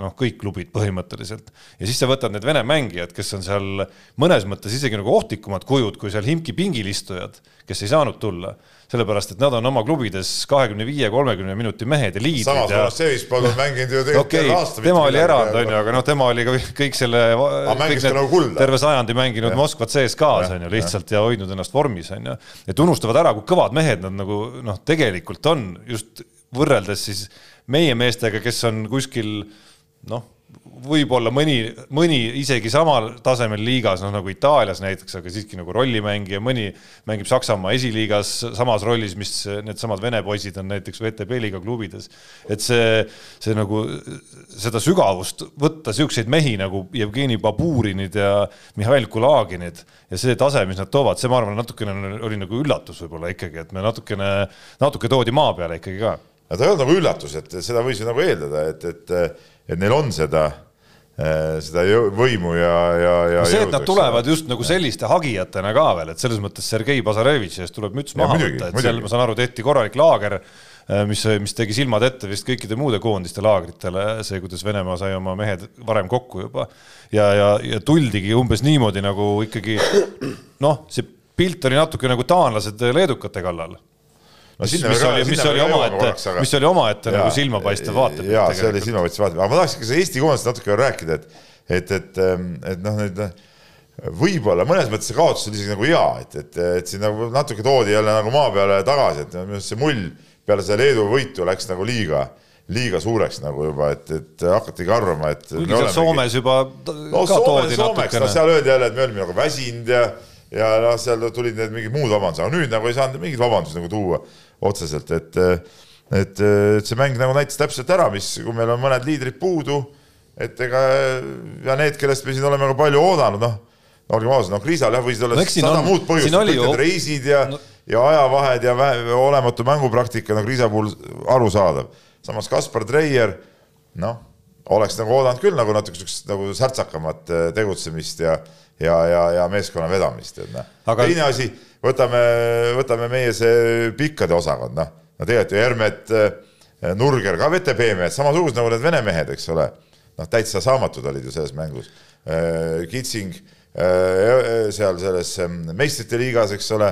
noh, kõik klubid põhimõtteliselt. ja siis sa võtad need Vene mängijad, kes on seal mõnes mõttes isegi nagu ohtlikumad kujud kui seal Himki pingil istujad, kes ei saanud tulla sellepärast et nad on oma klubides kahekümne viie, kolmekümne minuti mehed ja liidrid. samas ja... Seispalu on mänginud ju tegelikult okay, aasta. tema oli erand, on ju, aga noh, tema oli ka kõik selle, nagu terve sajandi mänginud ja. Moskvat CSKA-s on ju lihtsalt ja. ja hoidnud ennast vormis, on ju. et unustavad ära, kui kõvad mehed nad nagu noh, tegelikult on just võrreldes siis meie meestega, kes on kuskil noh võib-olla mõni, mõni isegi samal tasemel liigas, noh nagu Itaalias näiteks, aga siiski nagu rollimängija, mõni mängib Saksamaa esiliigas samas rollis, mis needsamad vene poisid on näiteks VTB liiga klubides. et see, see nagu seda sügavust võtta siukseid mehi nagu Jevgeni Baburinid ja Mihhail Kulaginid ja see tase, mis nad toovad, see, ma arvan, natukene oli nagu üllatus võib-olla ikkagi, et me natukene, natuke toodi maa peale ikkagi ka. no ta ei olnud nagu üllatus, et seda võis ju nagu eeldada, et, et et neil on seda, seda jõu, võimu ja, ja, ja see, et nad tulevad just nagu selliste hagijatena ka veel, et selles mõttes Sergei Bazarevitši eest tuleb müts maha võtta, et muidugi. seal ma saan aru, tehti korralik laager Äh, mis, mis tegi silmad ette vist kõikide muude koondiste laagritele, see, kuidas Venemaa sai oma mehed varem kokku juba. ja, ja, ja tuldigi umbes niimoodi nagu ikkagi noh, see pilt oli natuke nagu taanlased leedukate kallal no mis, mis oli, mis oli omaette, mis oli omaette nagu silmapaistev vaatepilt. jaa, see oli silmapaistev vaatepilt, aga ma tahaks ikka seda Eesti koondist natuke rääkida, et, et, et, ähm, et noh, nüüd võib-olla mõnes mõttes see kaotus oli isegi nagu hea, et, et, et siin nagu natuke toodi jälle nagu maa peale tagasi, et minu arust see mull peale seda Leedu võitu läks nagu liiga, liiga suureks nagu juba, et, et hakatigi arvama, et. kuigi seal Soomes juba no, toodi natukene. no seal öeldi jälle, et me olime nagu väsinud ja, ja noh, seal tulid need mingid muud vabandused, aga nüüd nagu ei saanud mingeid vabandusi nagu tuua otseselt, et et, et see mäng nagu näitas täpselt ära, mis, kui meil on mõned liidrid puudu, et ega ja need, kellest me siin oleme ka palju oodanud, noh, olgem ausad, noh, Kriisal jah, võisid olla no, sada on, muud põhjust, kõik need reisid ja no ja ajavahed ja olematu mängupraktika nagu Riisa puhul arusaadav. samas Kaspar Treier, noh, oleks nagu oodanud küll nagu natuke siukest nagu särtsakamat äh, tegutsemist ja, ja, ja, ja meeskonna vedamist, et noh Aga.... teine asi, võtame, võtame meie see pikkade osakond, noh, no tegelikult ju Hermet, äh, Nurger ka VTB mehed, samasugused nagu need vene mehed, eks ole. noh, täitsa saamatud olid ju selles mängus. Äh, Kitsing seal selles meistrite liigas, eks ole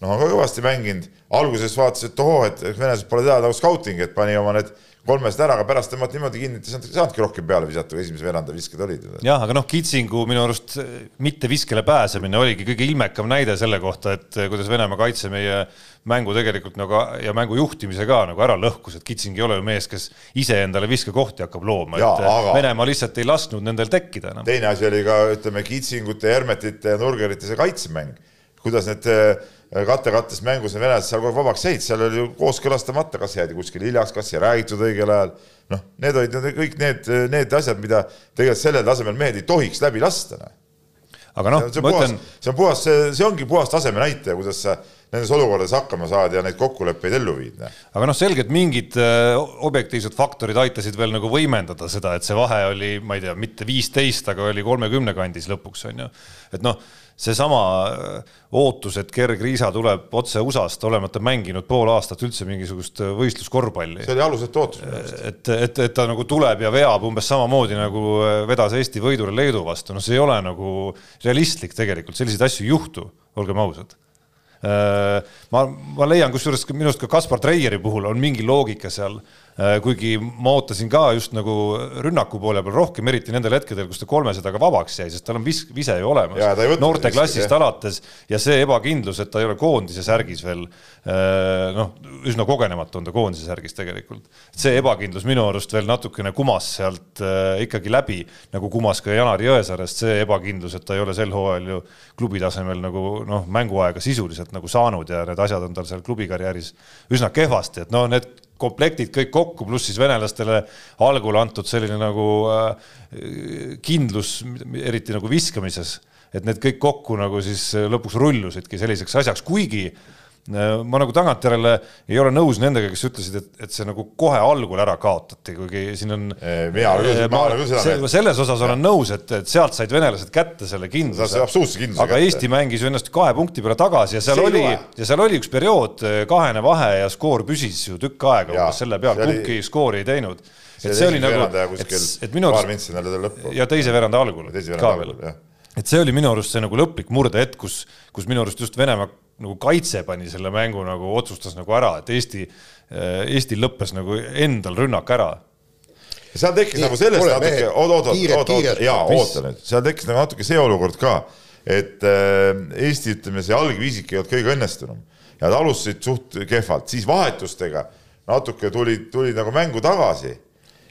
noh, on ka kõvasti mänginud, alguses vaatas, et ohoo, et venelased pole teada nagu scouting, et pani oma need kolmest ära, aga pärast tõmmati niimoodi kinni, et ei saanud, saanudki rohkem peale visata, kui esimese veeranda visked olid. jah, aga noh, Kitsingu minu arust mitte viskele pääsemine oligi kõige ilmekam näide selle kohta, et kuidas Venemaa kaitse meie mängu tegelikult nagu ja mängu juhtimise ka nagu ära lõhkus, et Kitsing ei ole ju mees, kes ise endale viskekohti hakkab looma, et aga... Venemaa lihtsalt ei lasknud nendel tekkida enam. teine asi oli ka, ütleme, Kitsingute, Hermetite ja Nurgerite see kaitsemäng, kuidas need Äh, kattekattes mängus need venelased seal kogu aeg vabaks jäid, seal oli ju kooskõlastamata, kas jäädi kuskile hiljaks, kas ei räägitud õigel ajal. noh, need olid need, kõik need, need asjad, mida tegelikult sellel tasemel mehed ei tohiks läbi lasta. Noh. aga noh, ma ütlen. see on puhas, see, see ongi puhas taseme näitaja, kuidas sa nendes olukordades hakkama saad ja neid kokkuleppeid ellu viid. Noh. aga noh, selgelt mingid objektiivsed faktorid aitasid veel nagu võimendada seda, et see vahe oli, ma ei tea, mitte viisteist, aga oli kolmekümne kandis lõpuks on ju, et noh seesama ootus, et Gerg Riisa tuleb otse USA-st, olemata mänginud pool aastat üldse mingisugust võistluskorvpalli. see oli alusetu ootus. et, et, et ta nagu tuleb ja veab umbes samamoodi nagu vedas Eesti võidule Leedu vastu, noh, see ei ole nagu realistlik tegelikult, selliseid asju ei juhtu, olgem ausad ma, ma leian, kusjuures minu arust ka Kaspar Treieri puhul on mingi loogika seal. Äh, kuigi ma ootasin ka just nagu rünnaku poole peal rohkem, eriti nendel hetkedel, kus ta kolmesajaga vabaks jäi, sest tal on vis-, vise ju olemas. noorteklassist alates ja see ebakindlus, et ta ei ole koondise särgis veel, äh, noh, üsna kogenematu on ta koondise särgis tegelikult. see ebakindlus minu arust veel natukene kumas sealt äh, ikkagi läbi, nagu kumas ka Janar Jõesaarest see ebakindlus, et ta ei ole sel hooajal ju klubi tasemel nagu noh, mänguaega sisuliselt nagu saanud ja need asjad on tal seal klubi karjääris üsna kehvasti, et no need komplektid kõik kokku, pluss siis venelastele algul antud selline nagu äh, kindlus, eriti nagu viskamises, et need kõik kokku nagu siis lõpuks rullusidki selliseks asjaks, kuigi Äh, ma nagu tagantjärele ei ole nõus nendega, kes ütlesid, et, et see nagu kohe algul ära kaotati, kuigi siin on. mina olen küll, olen küll seda meelt. selles osas olen nõus, et, et sealt said venelased kätte selle kindluse. absoluutse kindluse. aga kätte. Eesti mängis ennast kahe punkti peale tagasi ja seal see oli, ja seal oli üks periood, äh, kahene vahe ja skoor püsis ju tükk aega umbes selle peal, kumbki oli... skoori ei teinud. et see oli nagu, et, et minu arust. ja teise veeranda algul ka veel et see oli minu arust see nagu lõplik murdehetk, kus, kus minu arust just Venemaa nagu kaitse pani selle mängu nagu otsustas nagu ära, et Eesti, äh, Eestil lõppes nagu endal rünnak ära. seal tekkis nagu sellest natuke, oot, oot, oot, oot, jaa, oota nüüd, seal tekkis nagu natuke see olukord ka, et äh, Eesti, ütleme, see algviisik ei olnud kõige õnnestunum. Ja nad alustasid suht kehvalt, siis vahetustega natuke tulid, tulid nagu mängu tagasi.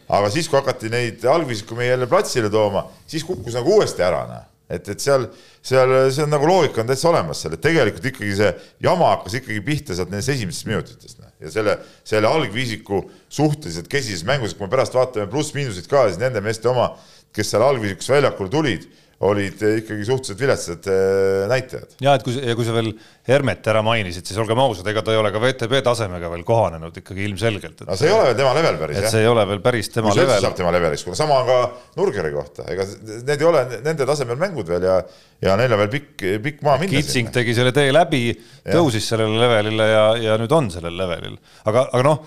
aga siis, kui hakati neid algviisiku meie jälle platsile tooma, siis kukkus nagu uuesti ära, noh et, et seal, seal, see on nagu loogika on täitsa olemas seal, et tegelikult ikkagi see jama hakkas ikkagi pihta sealt nendest esimesest minutitest noh. ja selle, selle algviisiku suhteliselt kesises mängus, kui me pärast vaatame pluss-miinuseid ka, siis nende meeste oma, kes seal algviisikus väljakul tulid, olid ikkagi suhteliselt viletsad äh, näitajad. ja et kui, ja kui sa veel Hermet ära mainisid, siis olgem ausad, ega ta ei ole ka VTB tasemega veel kohanenud ikkagi ilmselgelt. no see ei ole veel tema level päris jah. see ei ole veel päris tema level. saab tema leveliks, kuna sama on ka Nurgeri kohta, ega need ei ole nende tasemel mängud veel ja, ja neil on veel pikk, pikk maa minna. Kitsing tegi selle tee läbi, tõusis sellele levelile ja, ja nüüd on sellel levelil, aga, aga noh,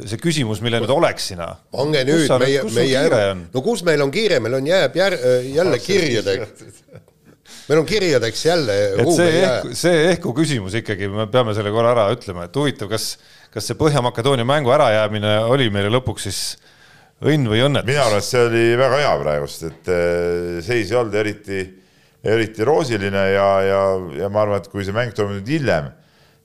see küsimus, mille nüüd oleks sina. pange nüüd meie, meie, no kus meil on kiire, meil on jääb jär, jälle kirjadega meil on kirjadeks jälle et see ehk, see ehku küsimus ikkagi, me peame selle korra ära ütlema, et huvitav, kas, kas see Põhja-Makedoonia mängu ärajäämine oli meile lõpuks siis õnn või õnnetus? minu arvates see oli väga hea praegust, et äh, seis ei olnud eriti, eriti roosiline ja, ja, ja ma arvan, et kui see mäng toimub nüüd hiljem,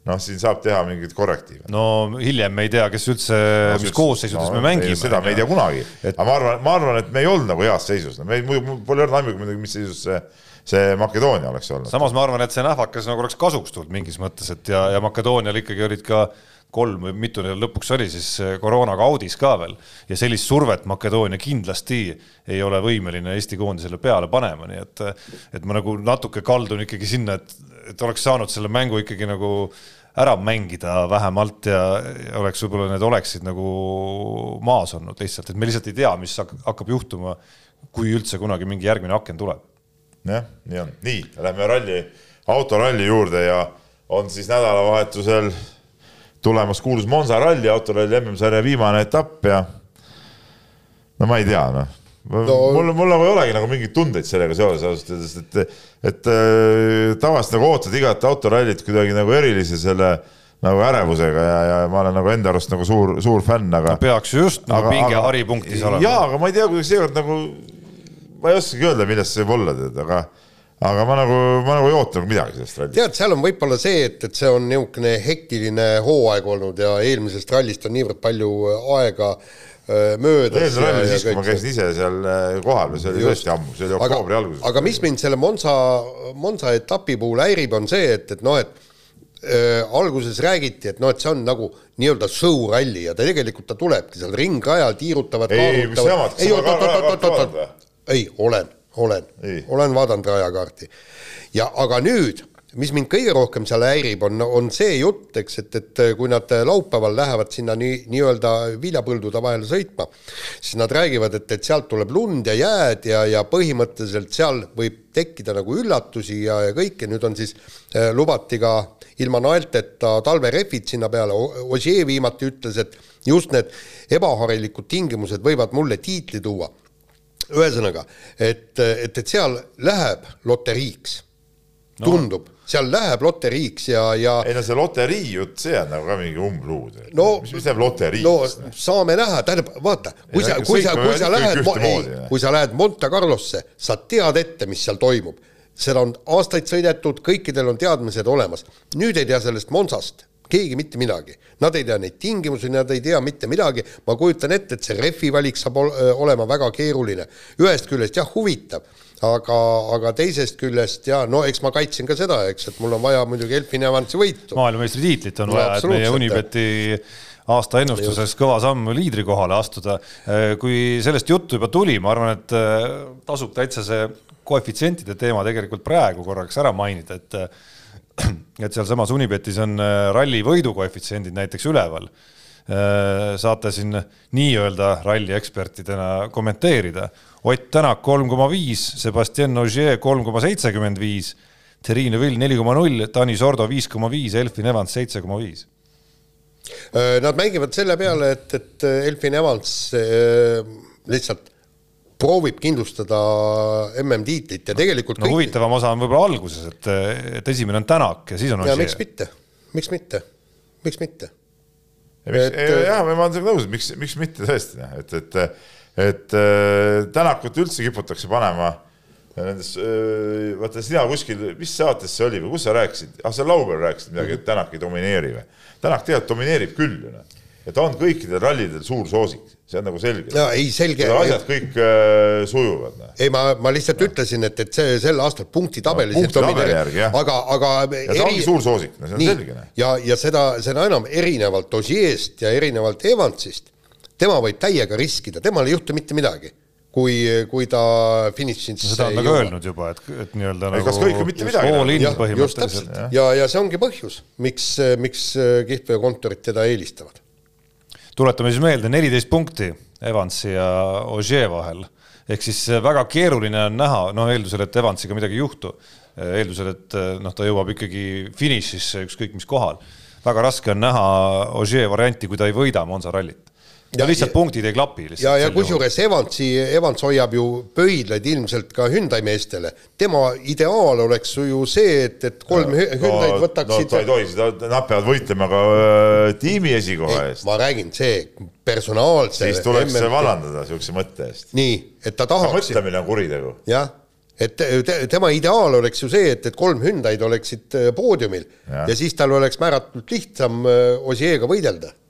noh, siin saab teha mingeid korrektiive. no hiljem me ei tea, kes üldse no,, mis koosseisudes no, me mängime. seda me ei tea kunagi et..., aga ma arvan, ma arvan, et me ei olnud nagu heas seisus, me ei, pole öelnud aimugi muidugi, mis seisus see see Makedoonia oleks olnud. samas ma arvan, et see nähvakas nagu oleks kasuks tulnud mingis mõttes, et ja, ja Makedoonial ikkagi olid ka kolm või mitu neil lõpuks oli siis koroonaga audis ka veel ja sellist survet Makedoonia kindlasti ei ole võimeline Eesti koondisele peale panema, nii et, et ma nagu natuke kaldun ikkagi sinna, et, et oleks saanud selle mängu ikkagi nagu ära mängida vähemalt ja, oleks võib-olla need oleksid nagu maas olnud lihtsalt, et me lihtsalt ei tea, mis hakkab juhtuma, kui üldse kunagi mingi järgmine aken tuleb jah, nii on. nii, lähme ralli, autoralli juurde ja on siis nädalavahetusel tulemas kuulus Monza ralli, autoralli MM-sarja viimane etapp ja no ma ei tea, noh no, mul, mul nagu ei olegi nagu mingeid tundeid sellega seoses ausalt öeldes, et, et äh, tavaliselt nagu ootad igat autorallit kuidagi nagu erilise selle nagu ärevusega ja, ja ma olen nagu enda arust nagu suur, suur fänn, aga no. peaks just nagu pinge haripunktis olema. jaa, aga ma ei tea, kuidas seekord nagu ma ei oskagi öelda, millest see võib olla, tead, aga aga ma nagu, ma nagu ei oota nagu midagi sellest rallist. tead, seal on võib-olla see, et, et see on niisugune hektiline hooaeg olnud ja eelmisest rallist on niivõrd palju aega möödas. eelmine ralli siis, kui ma käisin ise seal kohal, see oli tõesti ammu, see oli oktoobri alguses. aga mis mind selle Monza, Monza etapi puhul häirib, on see, et, et noh, et äh, alguses räägiti, et noh, et see on nagu nii-öelda show ralli ja ta tegelikult ta tulebki seal ringrajal, tiirutavad. ei, ei, kas sa ka rajakaarti vaatad või? ei, olen, olen, olen vaadanud rajakaarti. ja aga nüüd, mis mind kõige rohkem seal häirib, on, on see jutt, eks, et, et kui nad laupäeval lähevad sinna nii, nii-öelda viljapõldude vahele sõitma, siis nad räägivad, et, et sealt tuleb lund ja jääd ja, ja põhimõtteliselt seal võib tekkida nagu üllatusi ja, ja kõike, nüüd on siis äh, lubati ka ilma naelteta talverehvid sinna peale, Ossier viimati ütles, et just need ebaharilikud tingimused võivad mulle tiitli tuua. Ühesõnaga, et, et, et seal läheb loteriiks. No., tundub, seal läheb loteriiks ja, ja ei no see loterii jutt, see on nagu ka mingi umbluud no,. mis, mis läheb loteriiks? no saame näha, tähendab, vaata, kui sa, kui sa, kui sa lähed, kui sa lähed Monte Carlosse, sa tead ette, mis seal toimub. seda on aastaid sõidetud, kõikidel on teadmised olemas. nüüd ei tea sellest Monsast keegi mitte midagi. Nad ei tea neid tingimusi, nad ei tea mitte midagi, ma kujutan ette, et see rehvi valik saab ol olema väga keeruline. ühest küljest jah, huvitav, aga, aga teisest küljest ja no eks ma kaitsen ka seda, eks, et mul on vaja muidugi Elfin Evansi võitu. maailmameistritiitlit on no, vaja, et meie Unibeti aasta ennustuses kõva samm liidri kohale astuda. kui sellest juttu juba tuli, ma arvan, et tasub täitsa see koefitsientide teema tegelikult praegu korraks ära mainida, et et sealsamas Unibetis on äh, ralli võidukoefitsiendid näiteks üleval. Äh, saate siin nii-öelda ralli ekspertidena kommenteerida. Ott Tänak kolm koma viis, Sebastian Ogier kolm koma seitsekümmend viis, Terrine Vill neli koma null, Tanis Ordo viis koma viis, Elfin Evans seitse koma viis. Äh, nad mängivad selle peale, et, et Elfin Evans lihtsalt proovib kindlustada MM-tiitlit ja tegelikult no kõik... huvitavam osa on võib-olla alguses, et, et esimene on Tänak ja siis on ja miks mitte, miks mitte, miks mitte? et jah, ma olen sellega nõus, miks, miks mitte tõesti, et, et et äh, Tänakut üldse kiputakse panema nendes, äh, vaata sina kuskil, mis saates see oli või kus sa rääkisid, ah sa laupäeval rääkisid midagi, et Tänak ei domineeri või? Tänak tegelikult domineerib küll ju noh. Ja ta on kõikidel rallidel suur soosik, see on nagu selge. no ei, selge. asjad kõik äh, sujuvad. Noh. ei, ma, ma lihtsalt no. ütlesin, et, et see sel aastal punktitabelis no,. punktitabeli järgi jah. aga, aga. ja ta ongi suur soosik, no see on nii, selge. Noh. ja, ja seda, seda enam erinevalt Osieest ja erinevalt Evansist, tema võib täiega riskida, temal ei juhtu mitte midagi kui, kui ta finišis seda on ta ka öelnud juba, et, et nii-öelda nagu kas kõik või mitte midagi. just täpselt ja, ja, ja see ongi põhjus, miks, miks kihlveokontorid teda eelistavad. Tuletame siis meelde, neliteist punkti Evansi ja Ogier vahel. Ehk siis väga keeruline on näha, no eeldusel, et Evansiga midagi ei juhtu, eeldusel, et noh, ta jõuab ikkagi finišisse ükskõik mis kohal. väga raske on näha Ogier varianti, kui ta ei võida Monza rallit ja lihtsalt ja, punktid ei klapi. ja, ja kusjuures Evansi, Evans hoiab ju pöidlaid ilmselt ka Hyundai meestele. tema ideaal oleks ju see, et, et kolm no, Hyundai'd võtaksid no,. ta ei tohi seda, nad peavad võitlema ka äh, tiimi esikoha eest. ma räägin, see personaalse. siis tuleks MMT... vallandada niisuguse mõtte eest. nii, et ta tahaks. mõtlemine on kuritegu. jah et te, tema ideaal oleks ju see, et, et kolm Hyundai'd oleksid äh, poodiumil ja. ja siis tal oleks määratult lihtsam äh, Osieega võidelda no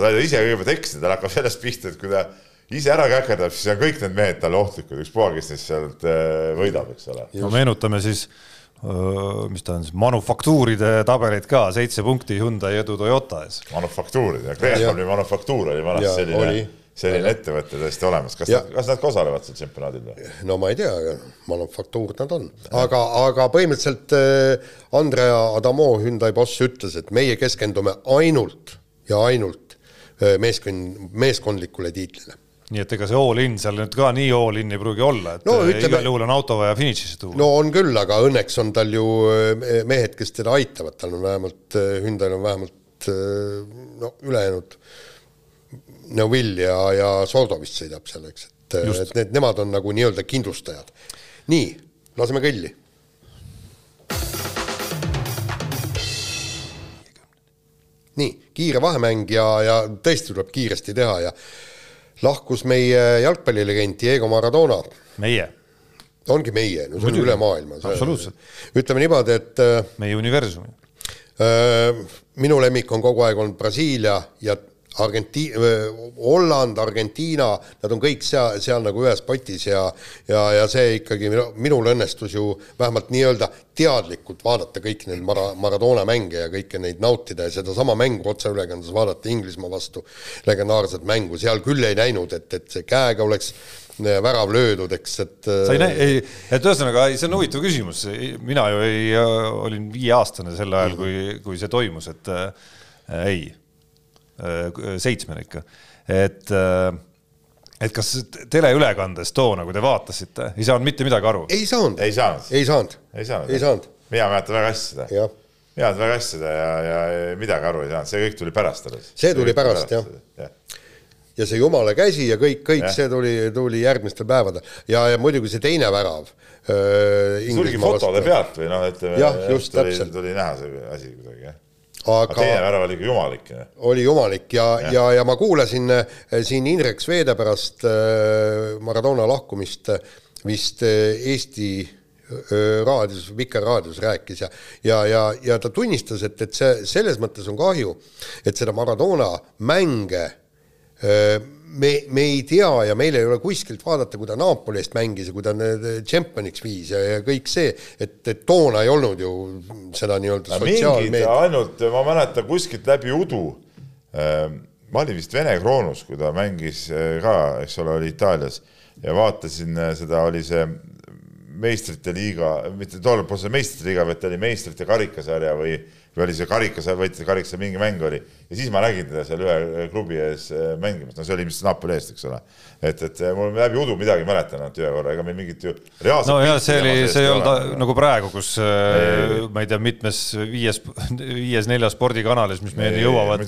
ta ei ise kõigepealt eksida, tal hakkab sellest pihta, et kui ta ise ära käkerdab, siis on kõik need mehed talle ohtlikud, ükspuha, kes neist sealt äh, võidab, eks ole. no meenutame siis, mis ta on siis, manufaktuuride tabeleid ka, seitse punkti Hyundai edu Toyota ees. manufaktuurid ja Kreekani manufaktuur oli vanasti selline, selline ettevõte tõesti olemas, kas kas nad ka osalevad seal tšempionaadil või? no ma ei tea, manufaktuur nad on, aga, aga põhimõtteliselt äh, Andrea Adamo, Hyundai boss ütles, et meie keskendume ainult ja ainult meeskond, meeskondlikule tiitlile nii et ega see all-in seal nüüd ka nii all-in ei pruugi olla, et no, ütleme, igal juhul on auto vaja finišisse tuua. no on küll, aga õnneks on tal ju mehed, kes teda aitavad, tal on vähemalt, Hyundai'l on vähemalt no ülejäänud Neuvill ja, ja Sordo vist sõidab seal, eks, et, et need, nemad on nagu nii-öelda kindlustajad. nii, laseme kõlli nii, kiire vahemäng ja, ja tõesti tuleb kiiresti teha ja lahkus meie jalgpallilegend Diego Maradona. meie? ongi meie, no see on üle maailma. absoluutselt. ütleme niimoodi, et äh, meie universumi. Äh, minu lemmik on kogu aeg olnud Brasiilia ja Argenti-, Holland, Argentiina, nad on kõik seal, seal nagu ühes potis ja ja, ja see ikkagi minul õnnestus ju vähemalt nii-öelda teadlikult vaadata kõiki neid Mara-, Maradona mänge ja kõike neid nautida ja sedasama mängu otseülekandes vaadata Inglismaa vastu, legendaarset mängu, seal küll ei näinud, et, et see käega oleks äh, värav löödud, eks, et sa ei näe, ei, et ühesõnaga, see on huvitav küsimus, mina ju ei, olin viieaastane sel ajal, kui, kui see toimus, et äh, ei. Äh, seitsmene ikka, et äh, et kas teleülekandes toona, kui te vaatasite, ei saanud mitte midagi aru? ei saanud, ei saanud, ei saanud, ei saanud, ei saanud. mina mäletan väga hästi seda. mina mäletan väga hästi seda ja, ja midagi aru ei saanud, see kõik tuli pärast alles. see tuli pärast, pärast jah ja. ja see jumala käsi ja kõik, kõik ja. see tuli, tuli järgmistel päevadel ja, ja muidugi see teine värav äh,. tuligi fotode vastu. pealt või noh, ütleme. jah, just tuli, täpselt. tuli näha see asi kuidagi jah aga teine värav oli jumalik. oli jumalik ja, ja, ja, ja ma kuulasin äh, siin Indrek Sveede pärast äh, Maradona lahkumist äh, vist Eesti raadios, Vikerraadios rääkis ja, ja, ja, ja ta tunnistas, et, et see selles mõttes on kahju, et seda Maradona mänge me, me ei tea ja meil ei ole kuskilt vaadata, kui ta Napoli eest mängis ja kui ta tšempioniks viis ja, ja kõik see, et, et toona ei olnud ju seda nii-öelda sotsiaalmeediat. ainult, ma mäletan kuskilt läbi udu äh,, ma olin vist Vene Kroonus, kui ta mängis äh, ka, eks ole, oli Itaalias ja vaatasin äh, seda, oli see meistrite liiga, mitte tollal polnud see meistrite liiga, vaid ta oli meistrite karikasarja või või oli see karikas, võitis karikasse mingi mäng oli ja siis ma nägin teda seal ühe klubi ees äh, mängimas, no see oli vist Napoli eest, eks ole. et, et mul läbi udu midagi mäletan ainult ühe korra, ega meil mingit ju reaalset no jah, see oli, see ei olnud nagu praegu, kus ei, äh, ma ei tea, mitmes viies, viies-neljas spordikanalis, mis meieni jõuavad,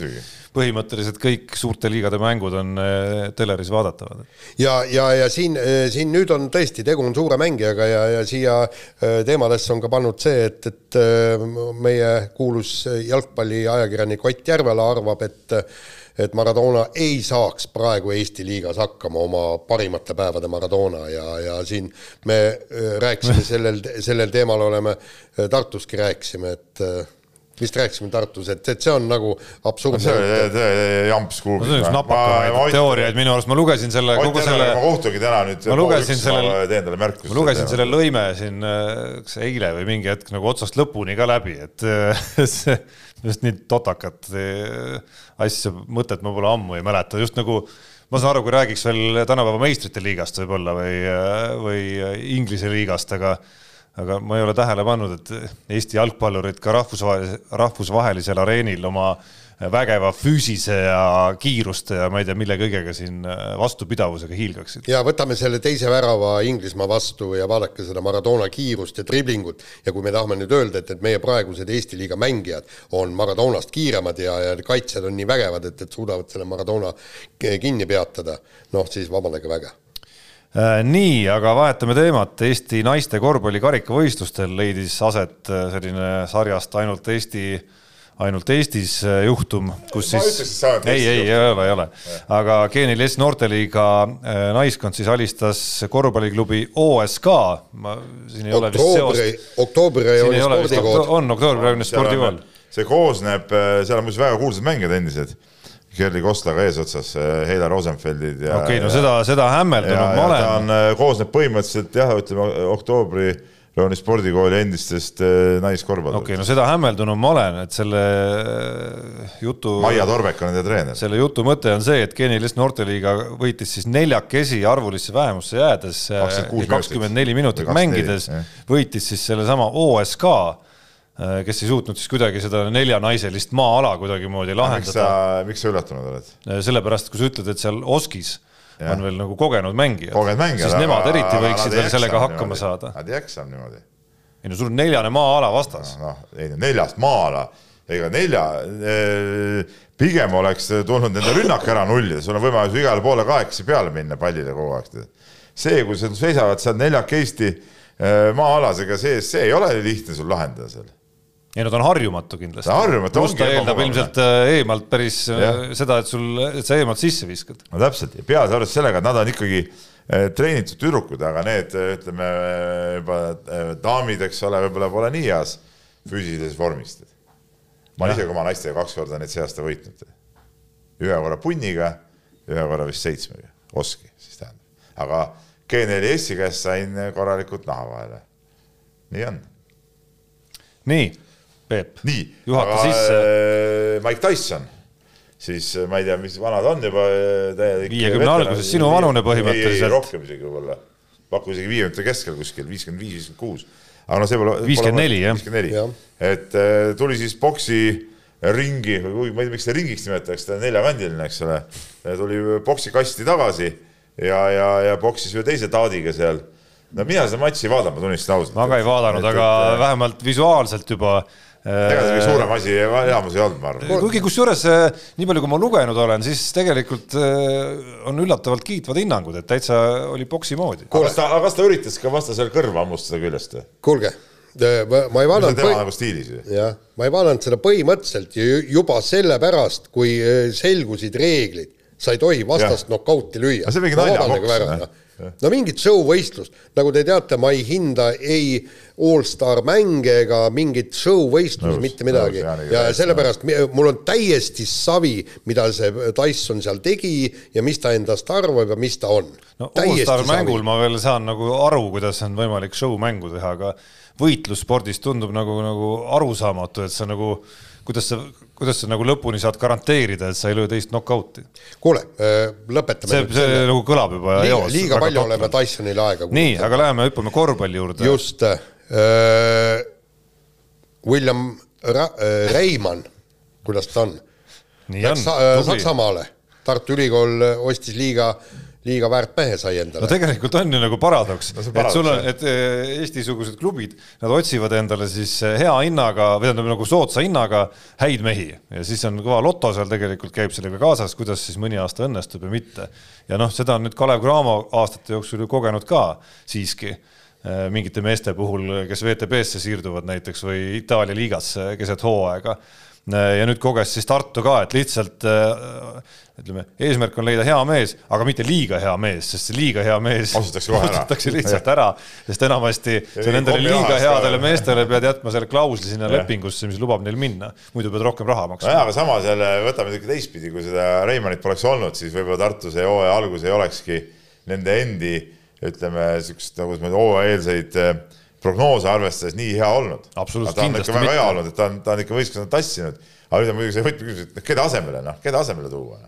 põhimõtteliselt kõik suurte liigade mängud on äh, teleris vaadatavad. ja, ja, ja siin, siin nüüd on tõesti, tegu on suure mängijaga ja, ja siia teemadesse on ka pannud see, et, et meie kuulus kuulus jalgpalliajakirjanik Ott Järvela arvab, et et Maradona ei saaks praegu Eesti liigas hakkama oma parimate päevade Maradona ja, ja siin me äh, rääkisime sellel, sellel teemal oleme äh, Tartuski rääkisime, et äh, vist rääkisime Tartus, et, et see on nagu absurdne. see oli jamps kuhugi. see on üks napakamaid teooriaid minu arust, ma lugesin selle, kogu selle. ma kohtungi täna nüüd. ma lugesin selle, teen talle märkuse. ma lugesin selle lõime siin, kas eile või mingi hetk nagu otsast lõpuni ka läbi, et see just nii totakat asja, mõtet ma pole ammu ei mäleta, just nagu ma saan aru, kui räägiks veel tänapäeva meistrite liigast võib-olla või, või Inglise liigast, aga aga ma ei ole tähele pannud, et Eesti jalgpallurid ka rahvusvahelisel, rahvusvahelisel areenil oma vägeva füüsise ja kiiruste ja ma ei tea, mille kõigega siin vastupidavusega hiilgaksid. ja võtame selle teise värava Inglismaa vastu ja vaadake seda Maradona kiirust ja driblingut ja kui me tahame nüüd öelda, et, et meie praegused Eesti liiga mängijad on Maradonast kiiremad ja, ja kaitsjad on nii vägevad, et, et suudavad selle Maradona kinni peatada, noh siis vabandage väga Äh, nii, aga vahetame teemat. Eesti naiste korvpalli karikavõistlustel leidis aset äh, selline sarjast ainult Eesti, ainult Eestis äh, juhtum, kus ma siis. ei, ei, ei ole, ei ole. aga GNLS noorteliiga naiskond siis alistas korvpalliklubi OSK. ma, siin ei ole vist seost. oktoobrirejooni spordikool. on oktoobrirejooni spordikool. see koosneb, seal on muuseas väga kuulsad mängijad endised Gerli Koslaga eesotsas, äh, Heila Rosenfeldid ja. okei okay,, no seda, seda hämmeldunud ma olen. ta on, äh, koosneb põhimõtteliselt jah, ütleme oktoobri Rooni spordikooli endistest äh, naiskorvpalluritest. okei okay,, no seda hämmeldunum ma olen, et selle jutu. Maia Torbek on nende treener. selle jutu mõte on see, et Geenilist noorteliiga võitis siis neljakesi arvulisse vähemusse jäädes kakskümmend neli minutit mängides, võitis siis sellesama OSK Äh, kes ei suutnud siis kuidagi seda neljanaiselist maa-ala kuidagimoodi lahendada. miks sa üllatunud oled? Äh, sellepärast, kui sa ütled, et seal Oskis ja. On veel nagu kogenud mängijad, mängijad, siis nemad eriti võiksid veel sellega hakkama niimoodi. saada. Nad ei jaksa niimoodi. ei no sul on neljane maa-ala vastas. noh, ei no neljast maa-ala, ega nelja eh,, pigem oleks tulnud nende rünnak ära nullida, sul on võimalus igale poole kahekesi peale minna pallile kogu aeg. see, kui sul seisavad seal neljakesti maa-alas, ega see, see ei ole lihtne sul lahendada seal ei no ta on harjumatu kindlasti. harjumatu ongi. ta eeldab ilmselt äh, eemalt päris äh, ja. seda, et sul, et sa eemalt sisse viskad. no täpselt, peaasi arvestades sellega, et nad on ikkagi äh, treenitud tüdrukud, aga need ütleme juba daamid, eks ole, võib-olla pole nii heas füüsilises vormis. ma olen ise ka oma naistega kaks korda neid see aasta võitnud. ühe korra punniga, ühe korra vist seitsmega, oski siis tähendab, aga G4S-i käest sain korralikult naha vahele. nii on. nii Peep, juhata sisse. Äh, Mike Tyson, siis äh, ma ei tea, mis vanad on juba. Äh, viiekümne alguses, sinu vanune põhimõtteliselt. rohkem isegi võib-olla, pakku isegi viiekümnendate keskel kuskil, viiskümmend viis, viiskümmend kuus. aga noh, see pole. viiskümmend neli, jah. viiskümmend neli, et tuli siis boksi ringi, või ma ei tea, miks seda ringiks nimetatakse, ta on neljakandiline, eks ole. tuli boksikasti tagasi ja, ja, ja boksis ühe teise taadiga seal no mina seda matši ei vaadanud, ma tunnistan ausalt. ma ka ei vaadanud, aga et, vähemalt visuaalselt juba ega see kõige suurem asi enamus ei olnud, ma arvan. kuigi kusjuures eh, nii palju, kui ma lugenud olen, siis tegelikult eh, on üllatavalt kiitvad hinnangud, et täitsa oli boksi moodi. aga kas ta, kas ta üritas ka vastasel kõrva hammustada küljest või? kuulge, ma, ma ei vaadanud. tema nagu stiilis ju. jah, ma ei vaadanud seda põhimõtteliselt juba sellepärast, kui selgusid reeglid, sa ei tohi vastast nokauti lüüa. naljaboks no mingit show-võistlust, nagu te teate, ma ei hinda ei allstar mänge ega mingit show-võistlust, mitte midagi. ja sellepärast mul on täiesti savi, mida see Tyson seal tegi ja mis ta endast arvab ja mis ta on. no allstar mängul ma veel saan nagu aru, kuidas on võimalik show-mängu teha, aga võitlusspordis tundub nagu, nagu arusaamatu, et sa nagu kuidas sa, kuidas sa nagu lõpuni saad garanteerida, et sa ei löö teist knock-out'i? kuule, äh, lõpetame. see, see selle... nagu kõlab juba liiga, eos. liiga palju totrand. oleme Tysonile aega. nii, aga läheme hüppame korvpalli juurde. just äh,, William Ra äh, Reimann, kuidas ta on? Läks äh, Saksamaale, Tartu Ülikool ostis liiga äh, liiga väärt mehe sai endale. no tegelikult on ju nagu paradoks no, et sul on, et eh, Eesti-sugused klubid, nad otsivad endale siis eh, hea hinnaga või tähendab nagu soodsa hinnaga häid mehi ja siis on kõva loto seal tegelikult käib sellega kaasas, kuidas siis mõni aasta õnnestub ja mitte. ja noh, seda on nüüd Kalev Cramo aastate jooksul ju kogenud ka siiski eh, mingite meeste puhul, kes WTB-sse siirduvad näiteks või Itaalia liigasse keset hooaega ja nüüd koges siis Tartu ka, et lihtsalt ütleme, eesmärk on leida hea mees, aga mitte liiga hea mees, sest see liiga hea mees ostetakse kohe ära. ostetakse lihtsalt ära, sest enamasti sa nendele liiga headele meestele pead jätma selle klausli sinna lepingusse, mis lubab neil minna, muidu pead rohkem raha maksma. nojah, aga samas jälle võtame ikka teistpidi, kui seda Reimannit poleks olnud, siis võib-olla Tartu see hooaja algus ei olekski nende endi ütleme, niisugust nagu hooajaeelseid äh, prognoose arvestades nii hea olnud. ta on ikka väga hea olnud, et ta on, ta on ikka võistkonna tassinud, aga nüüd on muidugi see võtmeküsimus, et keda asemele, noh, keda asemele tuua